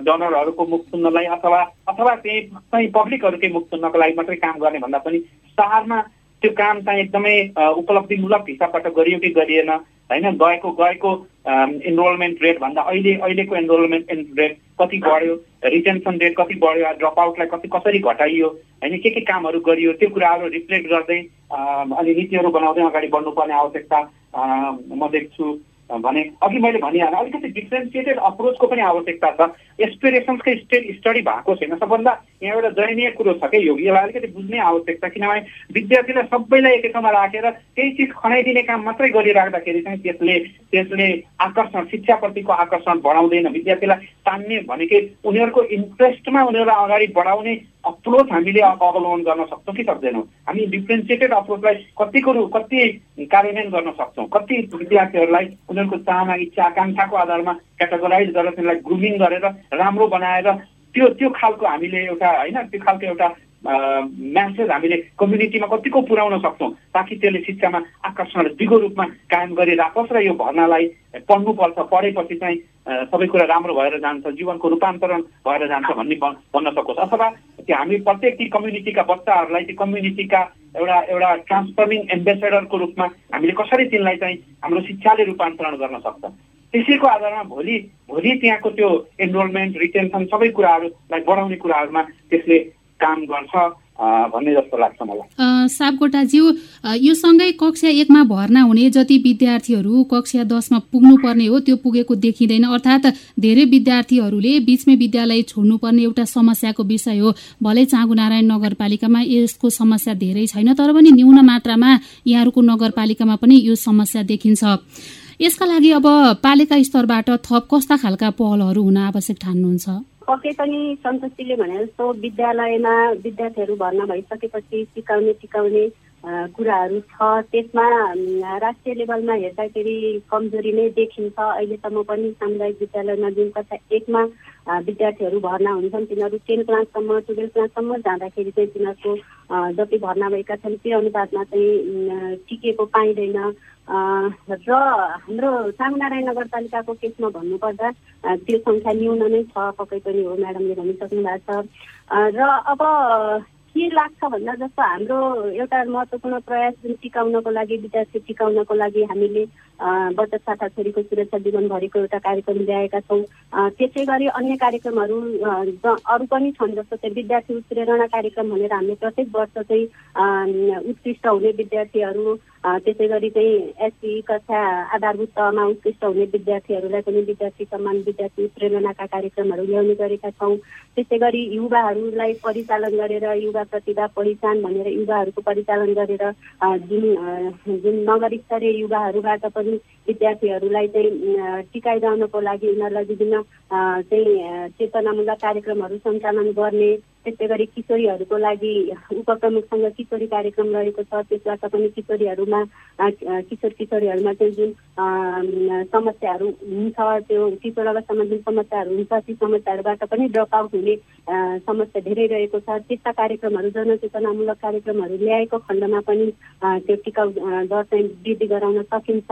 Speaker 5: डनरहरूको मुख सुन्नलाई अथवा अथवा त्यही चाहिँ पब्लिकहरूकै मुख सुन्नको लागि मात्रै काम गर्ने भन्दा पनि सहरमा त्यो काम चाहिँ एकदमै उपलब्धिमूलक हिसाबबाट गरियो कि गरिएन। होइन गएको गएको इनरोलमेन्ट रेट भन्दा अहिले अहिलेको इनरोलमेन्ट रेट कति बढ्यो रिटेन्सन रेट कति बढ्यो ड्रप आउटलाई कति कसरी घटाइयो होइन के के कामहरू गरियो त्यो कुराहरू रिफ्लेक्ट गर्दै अनि नीतिहरू बनाउँदै अगाडि बढ्नुपर्ने आवश्यकता म देख्छु। भने अघि मैले भनिहालेँ अलिकति डिफ्रेन्सिएटेड अप्रोचको पनि आवश्यकता छ। एसपिरेसन्सकै स्टेट स्टडी भएको छैन। सबभन्दा यहाँ एउटा दयनीय कुरो छ कि योगीलाई अलिकति बुझ्ने आवश्यकता किनभने विद्यार्थीलाई सबैलाई एकै ठाउँमा राखेर केही चिज खनाइदिने काम मात्रै गरिराख्दाखेरि चाहिँ त्यसले त्यसले आकर्षण शिक्षाप्रतिको आकर्षण बढाउँदैन। विद्यार्थीलाई तान्ने भनेकै उनीहरूको इन्ट्रेस्टमा उनीहरूलाई अगाडि बढाउने अप्रोच हामीले अवलम्बन गर्न सक्छौँ कि सक्दैनौँ। हामी डिफ्रेन्सिएटेड अप्रोचलाई कति कुरो कति कार्यान्वयन गर्न सक्छौँ। कति विद्यार्थीहरूलाई उनीहरूको चाहना इच्छा आकाङ्क्षाको आधारमा क्याटेगोराइज गरेर तिनीहरूलाई ग्रुमिङ गरेर राम्रो बनाएर त्यो त्यो खालको हामीले एउटा होइन त्यो खालको एउटा म्यासेज हामीले कम्युनिटीमा कतिको पुर्याउन सक्छौँ? ताकि त्यसले शिक्षामा आकर्षण दिगो रूपमा कायम गरिराखोस् र यो भर्नालाई पढ्नुपर्छ पढेपछि चाहिँ सबै कुरा राम्रो भएर जान्छ जीवनको रूपान्तरण भएर जान्छ भन्ने भन्न सकोस्। अथवा त्यो हामी प्रत्येक ती कम्युनिटीका बच्चाहरूलाई ती कम्युनिटीका एउटा एउटा ट्रान्सफर्मिङ एम्बेसेडरको रूपमा हामीले कसरी तिनलाई चाहिँ हाम्रो शिक्षाले रूपान्तरण गर्न सक्छ? त्यसैको आधारमा भोलि भोलि त्यहाँको त्यो इनरोलमेन्ट रिटेन्सन सबै कुराहरूलाई बढाउने कुराहरूमा त्यसले काम गर्छ भन्ने जस्तो लाग्छ मलाई।
Speaker 2: सापकोटाज्यू यो सँगै कक्षा एकमा भर्ना हुने जति विद्यार्थीहरू कक्षा दसमा पुग्नुपर्ने हो त्यो पुगेको देखिँदैन। अर्थात् धेरै विद्यार्थीहरूले बिचमै विद्यालय छोड्नुपर्ने एउटा समस्याको विषय हो। भलै चाँगुनारायण नगरपालिकामा यसको समस्या धेरै छैन तर पनि न्यून मात्रामा यहाँहरूको नगरपालिकामा पनि यो समस्या देखिन्छ। यसका लागि अब पालिका स्तरबाट थप कस्ता खालका पहलहरू हुन आवश्यक ठान्नुहुन्छ?
Speaker 3: पक्कै पनि सन्तोषीले भने जस्तो विद्यालयमा विद्यार्थीहरू भर्ना भइसकेपछि सिकाउने सिकाउने कुराहरू छ। त्यसमा राष्ट्रिय लेभलमा हेर्दाखेरि कमजोरी नै देखिन्छ। अहिलेसम्म पनि सामुदायिक विद्यालयमा जुन कक्षा एकमा विद्यार्थीहरू भर्ना हुन्छन् तिनीहरू टेन क्लाससम्म टुवेल्भ क्लाससम्म जाँदाखेरि चाहिँ तिनीहरूको जति भर्ना भएका छन् त्यो अनुपातमा चाहिँ टिकेको पाइँदैन। र हाम्रो सामुनारायण नगरपालिकाको केसमा भन्नुपर्दा त्यो सङ्ख्या न्यून नै छ पक्कै पनि हो म्याडमले भनिसक्नु भएको छ। र अब के लाग्छ भन्दा जस्तो हाम्रो एउटा महत्त्वपूर्ण प्रयास जुन टिकाउनको लागि विद्यार्थी टिकाउनको लागि हामीले बचत खाता छोरीको सुरक्षा जीवनभरिको एउटा कार्यक्रम ल्याएका छौँ। त्यसै गरी अन्य कार्यक्रमहरू अरू पनि छन् जस्तो चाहिँ विद्यार्थी उत्प्रेरणा कार्यक्रम भनेर हामीले प्रत्येक वर्ष चाहिँ उत्कृष्ट हुने विद्यार्थीहरू त्यसै गरी चाहिँ एसपी कक्षा आधारभूत तहमा उत्कृष्ट हुने विद्यार्थीहरूलाई पनि विद्यार्थी सम्मान विद्यार्थी उत्प्रेरणाका कार्यक्रमहरू ल्याउने गरेका छौँ। त्यसै गरी युवाहरूलाई परिचालन गरेर युवा प्रतिभा पहिचान भनेर युवाहरूको परिचालन गरेर जुन जुन नगर स्तरीय युवाहरूबाट पनि विद्यार्थीहरूलाई चाहिँ टिकाइरहनको लागि उनीहरूलाई विभिन्न चाहिँ चेतनामूलक कार्यक्रमहरू सञ्चालन गर्ने त्यस्तै गरी किशोरीहरूको लागि उपप्रमुखसँग किशोरी कार्यक्रम रहेको छ। त्यसबाट पनि किशोरीहरूमा किशोर किशोरीहरूमा चाहिँ जुन समस्याहरू हुन्छ त्यो किशोर अवस्थामा जुन समस्याहरू हुन्छ ती समस्याहरूबाट पनि ड्रप आउट हुने समस्या धेरै रहेको छ। त्यस्ता कार्यक्रमहरू जनचेतनामूलक कार्यक्रमहरू ल्याएको खण्डमा पनि त्यो टिकाउ दर चाहिँ वृद्धि गराउन सकिन्छ।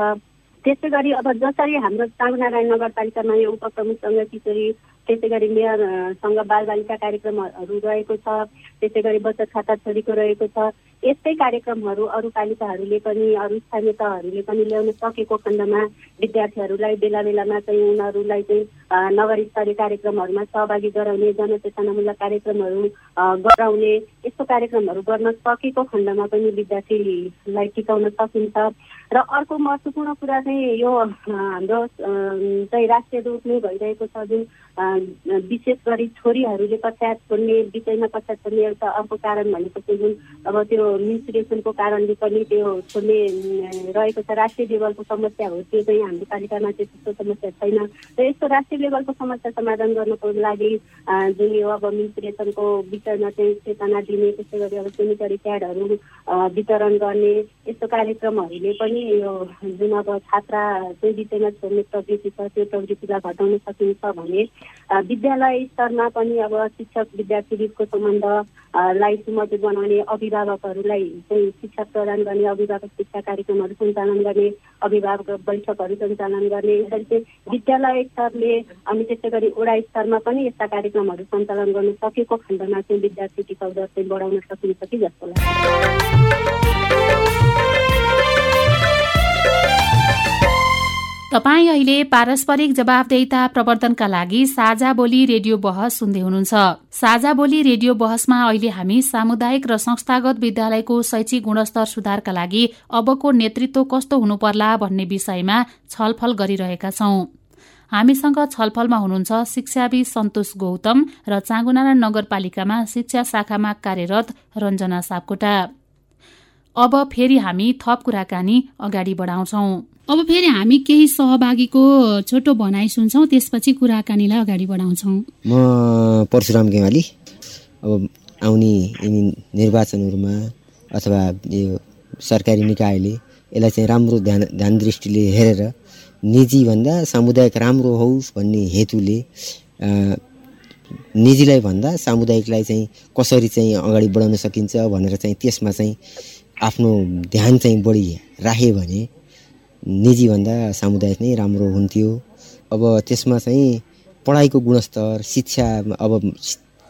Speaker 3: त्यसै गरी अब जसरी हाम्रो चाङनारायण नगरपालिकामा यो उपप्रमुखसँग किशोरी त्यसै गरी मेयरसँग बालबालिका कार्यक्रमहरू रहेको छ। त्यसै गरी बचत खाता छोरीको रहेको छ। यस्तै कार्यक्रमहरू अरू पालिकाहरूले पनि अरू स्थानीय तहहरूले पनि ल्याउन सकेको खण्डमा विद्यार्थीहरूलाई बेला बेलामा चाहिँ उनीहरूलाई चाहिँ नगर स्तरीय कार्यक्रमहरूमा सहभागी गराउने जनचेतनामूलक कार्यक्रमहरू गराउने यस्तो कार्यक्रमहरू गर्न सकेको खण्डमा पनि विद्यार्थीलाई टिकाउन सकिन्छ। र अर्को महत्त्वपूर्ण कुरा चाहिँ यो हाम्रो चाहिँ राष्ट्रिय रूपमै भइरहेको छ जुन विशेष गरी छोरीहरूले कक्षा छोड्ने विषयमा कक्षा छोड्ने एउटा अर्को कारण भनेको चाहिँ जुन अब त्यो मिन्सुरेसनको कारणले पनि त्यो छोड्ने रहेको छ राष्ट्रिय लेभलको समस्या हो। त्यो चाहिँ हाम्रो पालिकामा चाहिँ त्यस्तो समस्या छैन। र यस्तो राष्ट्रिय लेभलको समस्या समाधान गर्नको लागि जुन यो अब मिन्सुरेसनको विषयमा चाहिँ चेतना दिने त्यसै गरी अब सेनिटरी प्याडहरू वितरण गर्ने यस्तो कार्यक्रमहरूले पनि यो जुन अब छात्रा चाहिँ विषयमा छोड्ने प्रवृत्ति छ त्यो प्रवृत्तिलाई घटाउन सकिन्छ भने विद्यालय स्तरमा पनि अब शिक्षक विद्यार्थी बिचको सम्बन्धलाई सुमधुर बनाउने अभिभावकहरूलाई चाहिँ शिक्षा प्रदान गर्ने अभिभावक शिक्षा कार्यक्रमहरू सञ्चालन गर्ने अभिभावक बैठकहरू सञ्चालन गर्ने यसरी चाहिँ विद्यालय स्तरले अनि त्यसै गरी वडा स्तरमा पनि यस्ता कार्यक्रमहरू सञ्चालन गर्न सकेको खण्डमा चाहिँ विद्यार्थी टिकाउ दर चाहिँ बढाउन सकिन्छ कि जस्तो लाग्छ।
Speaker 2: तपाईँ अहिले पारस्परिक जवाबदेता प्रवर्धनका लागि साझा बोली रेडियो बहस सुन्दै हुनुहुन्छ। साझा बोली रेडियो बहसमा अहिले हामी सामुदायिक र संस्थागत विद्यालयको शैक्षिक गुणस्तर सुधारका लागि अबको नेतृत्व कस्तो हुनुपर्ला भन्ने विषयमा छलफल गरिरहेका छौं। हामीसँग छलफलमा हुनुहुन्छ शिक्षाविद सन्तोष गौतम र चाँगुनारायण नगरपालिकामा शिक्षा शाखामा कार्यरत रञ्जना सापकोटा। अब फेरि हामी थप कुराकानी अगाडि बढाउँछौं। अब फेरि हामी केही सहभागीको छोटो भनाइ सुन्छौँ त्यसपछि कुराकानीलाई अगाडि बढाउँछौँ।
Speaker 10: म परशुराम गेवाली। अब आउने यिनी निर्वाचनहरूमा अथवा यो सरकारी निकायले यसलाई चाहिँ राम्रो ध्यान ध्यान दृष्टिले हेरेर निजीभन्दा सामुदायिक राम्रो होस् भन्ने हेतुले निजीलाई भन्दा सामुदायिकलाई चाहिँ कसरी चाहिँ अगाडि बढाउन सकिन्छ भनेर चाहिँ त्यसमा चाहिँ आफ्नो ध्यान चाहिँ बढी राख्यो भने निजीभन्दा सामुदायिक नै राम्रो हुन्थ्यो। अब त्यसमा चाहिँ पढाइको गुणस्तर शिक्षा अब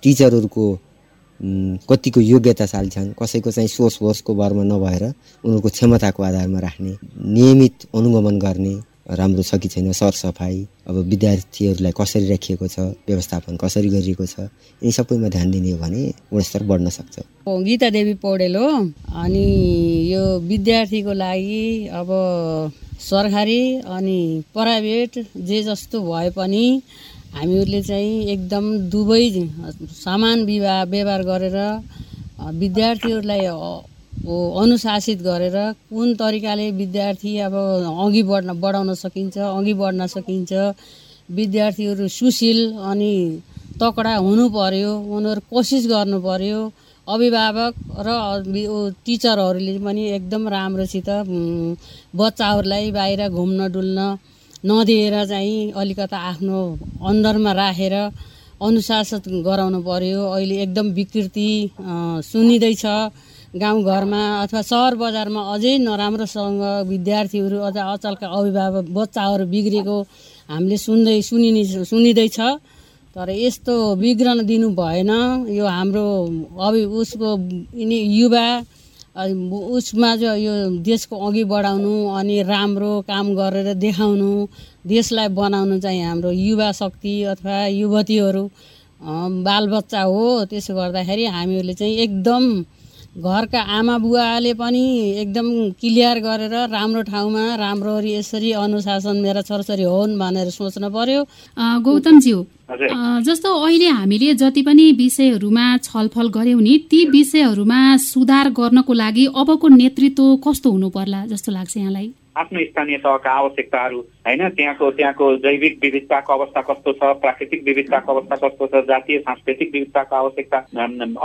Speaker 10: टिचरहरूको कतिको योग्यता छन् कसैको चाहिँ सोच होसको भरमा नभएर उनीहरूको क्षमताको आधारमा राख्ने नियमित अनुगमन गर्ने राम्रो छ कि छैन सरसफाइ अब विद्यार्थीहरूलाई कसरी राखिएको छ व्यवस्थापन कसरी गरिएको छ यिनी सबैमा ध्यान दिने हो भने गुणस्तर बढ्न सक्छ।
Speaker 11: गीता देवी पौडेल हो अनि यो विद्यार्थीको लागि अब सरकारी अनि प्राइभेट जे जस्तो भए पनि हामीहरूले चाहिँ एकदम दुवै समान विवाह व्यवहार गरेर विद्यार्थीहरूलाई अनुशासित गरेर कुन तरिकाले विद्यार्थी अब अघि बढ्न बढाउन सकिन्छ अघि बढ्न सकिन्छ विद्यार्थीहरू सुशील अनि तकडा हुनु पर्यो उनीहरू कोसिस गर्नु पर्यो अभिभावक र टिचरहरूले पनि एकदम राम्रोसित बच्चाहरूलाई बाहिर घुम्न डुल्न नदिएर चाहिँ अलिकता आफ्नो अन्दरमा राखेर अनुशासन गराउनु पर्यो। अहिले एकदम विकृति सुनिँदैछ। गाउँघरमा अथवा सहर बजारमा अझै नराम्रोसँग विद्यार्थीहरू अझ अचलका अभिभावक बच्चाहरू बिग्रेको हामीले सुन्दै सुनिने सुनिँदैछ। तर यस्तो बिग्रन दिनु भएन। यो हाम्रो अभि उसको युवा उसमा चाहिँ यो देशको अघि बढाउनु अनि राम्रो काम गरेर देखाउनु देशलाई बनाउनु चाहिँ हाम्रो युवा शक्ति अथवा युवतीहरू बालबच्चा हो। त्यसो गर्दाखेरि हामीहरूले चाहिँ एकदम घरका आमा बुवाले पनि एकदम क्लियर गरेर राम्रो ठाउँमा राम्रो यसरी अनुशासन मेरा छोराछोरी होन् भनेर सोच्नु पर्यो।
Speaker 2: गौतमज्यू जस्तो अहिले हामीले जति पनि विषयहरूमा छलफल गऱ्यौँ नि ती विषयहरूमा सुधार गर्नको लागि अबको नेतृत्व कस्तो हुनु पर्ला जस्तो लाग्छ यहाँलाई?
Speaker 5: आफ्नो स्थानीय तहका आवश्यकताहरू होइन? त्यहाँको त्यहाँको जैविक विविधताको अवस्था कस्तो छ? प्राकृतिक विविधताको अवस्था कस्तो छ? जातीय सांस्कृतिक विविधताको आवश्यकता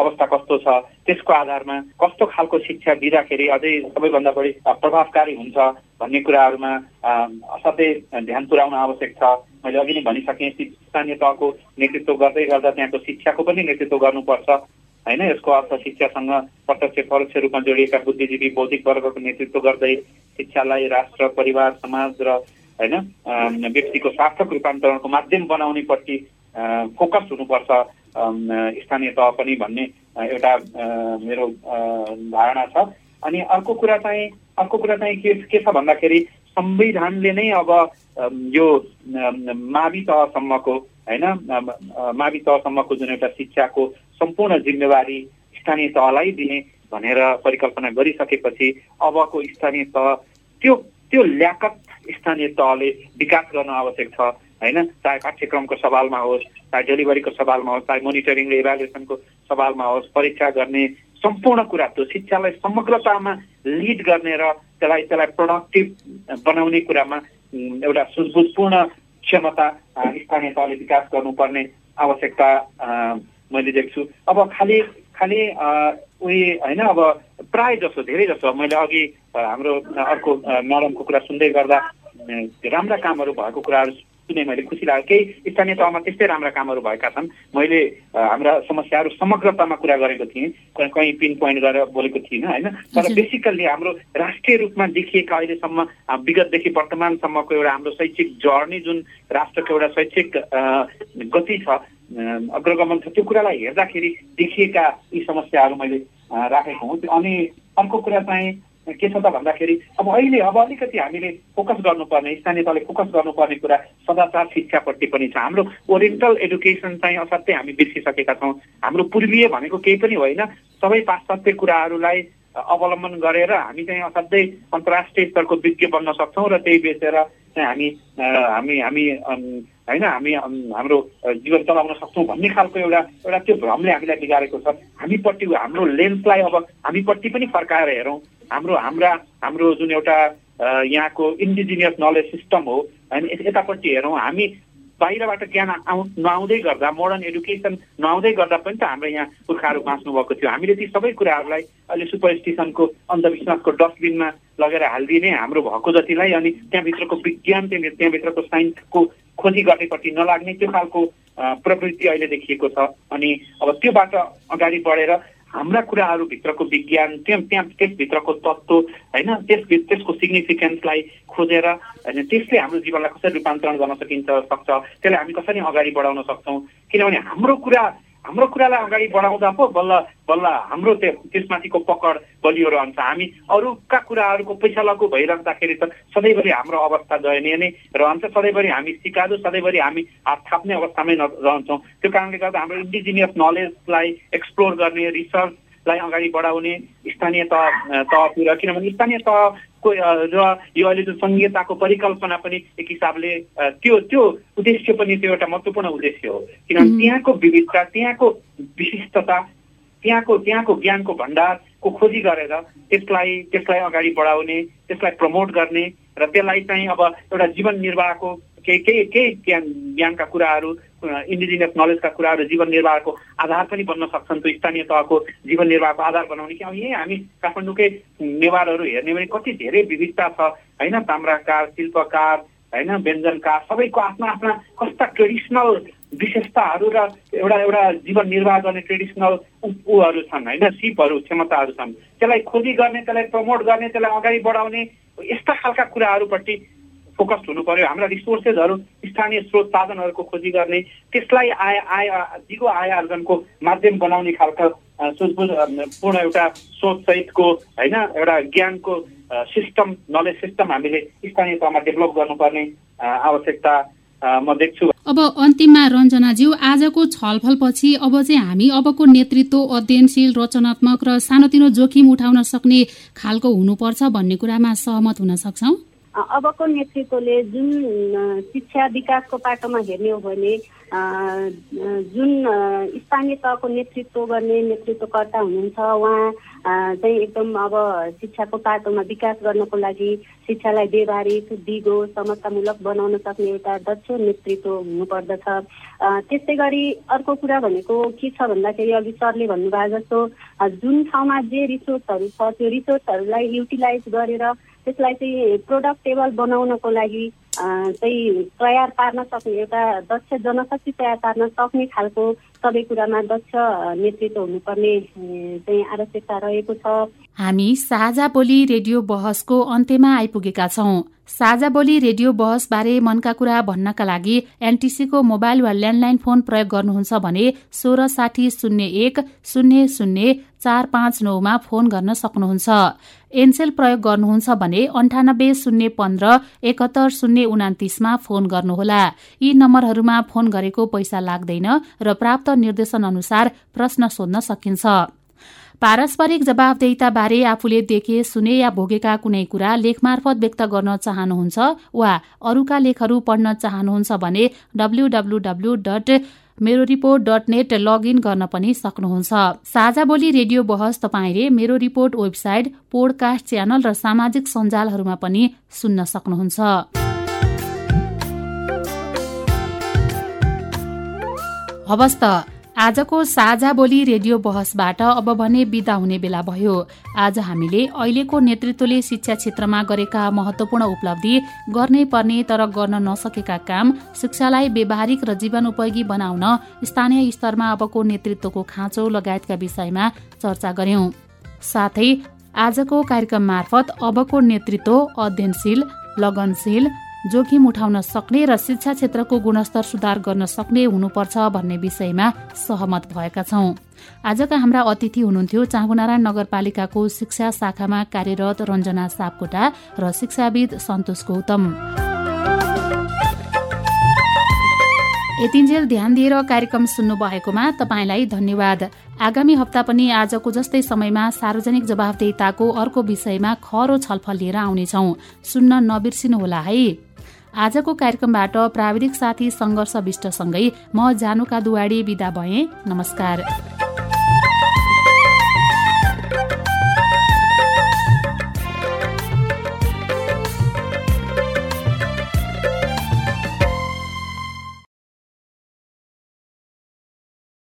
Speaker 5: अवस्था कस्तो छ? त्यसको आधारमा कस्तो खालको शिक्षा दिँदाखेरि अझै सबैभन्दा बढी प्रभावकारी हुन्छ भन्ने कुराहरूमा असाध्यै ध्यान पुर्याउन आवश्यक छ। मैले अघि नै भनिसकेँ स्थानीय तहको नेतृत्व गर्दै गर्दा त्यहाँको शिक्षाको पनि नेतृत्व गर्नुपर्छ। होइन यसको अर्थ शिक्षासँग प्रत्यक्ष परोक्ष रूपमा जोडिएका बुद्धिजीवी बौद्धिक वर्गको नेतृत्व गर्दै शिक्षालाई राष्ट्र परिवार समाज र होइन व्यक्तिको सार्थक रूपान्तरणको माध्यम बनाउनेपट्टि फोकस हुनुपर्छ स्थानीय तह पनि भन्ने एउटा मेरो धारणा छ। अनि अर्को कुरा चाहिँ अर्को कुरा चाहिँ के के छ भन्दाखेरि संविधानले नै अब यो मावि तहसम्मको होइन मावि तहसम्मको जुन एउटा शिक्षाको सम्पूर्ण जिम्मेवारी स्थानीय तहलाई दिने भनेर परिकल्पना गरिसकेपछि अबको स्थानीय तह त्यो त्यो ल्याकत स्थानीय तहले विकास गर्न आवश्यक छ होइन? चाहे पाठ्यक्रमको सवालमा होस् चाहे डेलिभरीको सवालमा होस् चाहे मोनिटरिङ र इभ्यालुएसनको सवालमा होस् परीक्षा गर्ने सम्पूर्ण कुरा त्यो शिक्षालाई समग्रतामा लिड गर्ने र त्यसलाई त्यसलाई प्रोडक्टिभ बनाउने कुरामा एउटा सुझबुझपूर्ण क्षमता स्थानीय तहले विकास गर्नुपर्ने आवश्यकता मैले देख्छु। अब खालि खालि उही होइन अब प्राय जसो धेरै जसो। मैले अघि हाम्रो अर्को म्याडमको कुरा सुन्दै गर्दा राम्रा कामहरू भएको कुराहरू सुने मैले खुसी लाग्यो। केही स्थानीय तहमा त्यस्तै राम्रा कामहरू भएका छन्। मैले हाम्रा समस्याहरू समग्रतामा कुरा गरेको थिएँ। कहीँ पिन पोइन्ट गरेर बोलेको थिइनँ होइन? तर बेसिकल्ली हाम्रो राष्ट्रिय रूपमा देखिएका अहिलेसम्म विगतदेखि वर्तमानसम्मको एउटा हाम्रो शैक्षिक जर्नी जुन राष्ट्रको एउटा शैक्षिक गति छ अग्रगमन छ। त्यो कुरालाई हेर्दाखेरि देखिएका यी समस्याहरू मैले राखेको हुँ। अनि अर्को कुरा चाहिँ के छ त भन्दाखेरि अब अहिले अब अलिकति हामीले फोकस गर्नुपर्ने स्थानीय तहले फोकस गर्नुपर्ने कुरा सदाचार शिक्षापट्टि पनि छ। हाम्रो ओरिएन्टल एडुकेसन चाहिँ असाध्यै हामी बिर्सिसकेका छौँ। हाम्रो पूर्वीय भनेको केही पनि होइन। सबै पाश्चात्य कुराहरूलाई अवलम्बन गरेर हामी चाहिँ असाध्यै अन्तर्राष्ट्रिय स्तरको विज्ञ बन्न सक्छौँ र त्यही बेचेर चाहिँ हामी हामी हामी होइन हामी हाम्रो जीवन चलाउन सक्छौँ भन्ने खालको एउटा एउटा त्यो भ्रमले हामीलाई बिगारेको छ। हामीपट्टि हाम्रो लेन्सलाई अब हामीपट्टि पनि फर्काएर हेरौँ। हाम्रो हाम्रा हाम्रो जुन एउटा यहाँको इन्डिजिनियस नलेज सिस्टम हो होइन यतापट्टि हेरौँ। हामी बाहिरबाट ज्ञान आउ नआउँदै गर्दा मोडर्न एडुकेसन नआउँदै गर्दा पनि त हाम्रो यहाँ पुर्खाहरू बाँच्नु भएको थियो। हामीले ती सबै कुराहरूलाई अहिले सुपरस्टिसनको अन्धविश्वासको डस्टबिनमा लगेर हालिदिने हाम्रो भएको जतिलाई अनि त्यहाँभित्रको विज्ञान त्यहाँ त्यहाँभित्रको साइन्सको खोजी गर्नेपट्टि नलाग्ने त्यो खालको प्रवृत्ति अहिले देखिएको छ। अनि अब त्योबाट अगाडि बढेर हाम्रा कुराहरूभित्रको विज्ञान त्यहाँ त्यहाँ त्यसभित्रको तत्त्व होइन त्यस त्यसको सिग्निफिकेन्सलाई खोजेर होइन त्यसले हाम्रो जीवनलाई कसरी रूपान्तरण गर्न सकिन्छ सक्छ त्यसलाई हामी कसरी अगाडि बढाउन सक्छौँ किनभने हाम्रो कुरा हाम्रो कुरालाई अगाडि बढाउँदा पो बल्ल बल्ल हाम्रो त्यो त्यसमाथिको पकड बलियो रहन्छ। हामी अरूका कुराहरूको पैसा लगु भइरहँदाखेरि त सधैँभरि हाम्रो अवस्था दयनीय नै रहन्छ। सधैँभरि हामी सिकादो सधैँभरि हामी हात थाप्ने अवस्थामै रहन्छौँ। त्यो कारणले गर्दा हाम्रो इन्डिजिनियस नलेजलाई एक्सप्लोर गर्ने रिसर्चलाई अगाडि बढाउने स्थानीय तह तहतिर। किनभने स्थानीय तह को र यो अहिले जुन सङ्घीयताको परिकल्पना पनि एक हिसाबले त्यो त्यो उद्देश्य पनि त्यो एउटा महत्त्वपूर्ण उद्देश्य हो। किनभने त्यहाँको विविधता त्यहाँको विशिष्टता त्यहाँको त्यहाँको ज्ञानको भण्डारको खोजी गरेर त्यसलाई त्यसलाई अगाडि बढाउने त्यसलाई प्रमोट गर्ने र त्यसलाई चाहिँ अब एउटा जीवन निर्वाहको केही केही केही ज्ञान ज्ञानका कुराहरू इन्डिजिनियस नलेजका कुराहरू जीवन निर्वाहको आधार पनि बन्न सक्छन्। त्यो स्थानीय तहको जीवन निर्वाहको आधार बनाउने कि अब यहीँ हामी काठमाडौँकै नेवारहरू हेर्ने भने कति धेरै विविधता छ होइन? ताम्राकार शिल्पकार होइन? व्यञ्जनकार सबैको आफ्ना आफ्ना कस्ता ट्रेडिसनल विशेषताहरू र एउटा एउटा जीवन निर्वाह गर्ने ट्रेडिसनल ऊहरू छन् होइन? सिपहरू क्षमताहरू छन्। त्यसलाई खोजी गर्ने त्यसलाई प्रमोट गर्ने त्यसलाई अगाडि बढाउने यस्ता खालका कुराहरूपट्टि फोकस्ड हुनु पर्यो हाम्रा रिसोर्सेसहरू स्थानीय स्रोत साधनहरूको खोजी गर्ने त्यसलाई आय आय दिगो आय आर्जनको माध्यम बनाउने खालका सुझबुझ पूर्ण एउटा सोचसहितको होइन एउटा ज्ञानको सिस्टम नलेज सिस्टम हामीले स्थानीय तहमा डेभलप गर्नुपर्ने आवश्यकता म देख्छु।
Speaker 2: अब अन्तिममा रञ्जनाज्यू आजको छलफलपछि अब चाहिँ हामी अबको नेतृत्व अध्ययनशील रचनात्मक र सानोतिनो जोखिम उठाउन सक्ने खालको हुनुपर्छ भन्ने कुरामा सहमत हुन सक्छौँ।
Speaker 3: अबको नेतृत्वले जुन शिक्षा विकासको पाटोमा हेर्ने हो भने जुन स्थानीय तहको नेतृत्व गर्ने नेतृत्वकर्ता हुनुहुन्छ उहाँ चाहिँ एकदम अब शिक्षाको पाटोमा विकास गर्नको लागि शिक्षालाई व्यवहारिक दिगो समस्यामूलक बनाउन सक्ने एउटा दक्ष नेतृत्व हुनुपर्दछ। त्यस्तै गरी अर्को कुरा भनेको के छ भन्दाखेरि अघि सरले भन्नुभयो जस्तो जुन ठाउँमा जे रिसोर्सहरू छ त्यो रिसोर्सहरूलाई युटिलाइज गरेर त्यसलाई चाहिँ प्रोडक्टेबल बनाउनको लागि चाहिँ तयार पार्न सक्ने एउटा दक्ष जनशक्ति तयार पार्न सक्ने खालको सबै कुरामा दक्ष नेतृत्व हुनुपर्ने चाहिँ आवश्यकता रहेको छ।
Speaker 2: हामी साझा बोली रेडियो बहसको अन्त्यमा आइपुगेका छौं। साझा बोली रेडियो बहसबारे मनका कुरा भन्नका लागि एनटिसीको मोबाइल वा ल्यान्डलाइन फोन प्रयोग गर्नुहुन्छ भने सोह्र साठी शून्य एक शून्य शून्य चार पाँच नौमा फोन गर्न सक्नुहुन्छ। एनसेल प्रयोग गर्नुहुन्छ भने अन्ठानब्बे शून्य पन्ध्र एकहत्तर शून्य उनातिसमा फोन गर्नुहोला। यी नम्बरहरूमा फोन गरेको पैसा लाग्दैन र प्राप्त निर्देशन अनुसार प्रश्न सोध्न सकिन्छ। पारस्परिक जवाबदेहिताबारे आफूले देखे सुने या भोगेका कुनै कुरा लेखमार्फत व्यक्त गर्न चाहनुहुन्छ वा अरूका लेखहरू पढ्न चाहनुहुन्छ भने डब्लूडब्लूडब्लू डट मेरो रिपोर्ट डट नेट लगइन गर्न पनि सक्नुहुन्छ। साझा बोली रेडियो बहस तपाईँले मेरो रिपोर्ट वेबसाइट पोडकास्ट च्यानल र सामाजिक सञ्जालहरूमा पनि सुन्न सक्नुहुन्छ। हवस् त। आजको साझा बोली रेडियो बहसबाट अब भने विदा हुने बेला भयो। आज हामीले अहिलेको नेतृत्वले शिक्षा क्षेत्रमा गरेका महत्वपूर्ण उपलब्धि गर्नै पर्ने तर गर्न नसकेका काम शिक्षालाई व्यावहारिक र जीवन उपयोगी बनाउन स्थानीय स्तरमा अबको नेतृत्वको खाँचो लगायतका विषयमा चर्चा गर्यौं साथै आजको कार्यक्रम मार्फत अबको नेतृत्व अध्ययनशील लगनशील जोखिम उठाउन सक्ने र शिक्षा क्षेत्रको गुणस्तर सुधार गर्न सक्ने हुनुपर्छ भन्ने विषयमा सहमत भएका छौं। आजका हाम्रा अतिथि हुनुहुन्थ्यो चाँगुनारायण नगरपालिकाको शिक्षा शाखामा कार्यरत रञ्जना सापकोटा र शिक्षाविद सन्तोष गौतम। यतिन्जेल ध्यान दिएर कार्यक्रम सुन्नु भएकोमा तपाईँलाई धन्यवाद। आगामी हप्ता पनि आजको जस्तै समयमा सार्वजनिक जवाफदेताको अर्को विषयमा खरो छलफल लिएर आउनेछौ। सुन्न नबिर्सिनुहोला है। आजको कार्यक्रमबाट प्राविधिक साथी सङ्घर्ष विष्टसँगै म जानुका दुवाडी विदा भएँ। नमस्कार।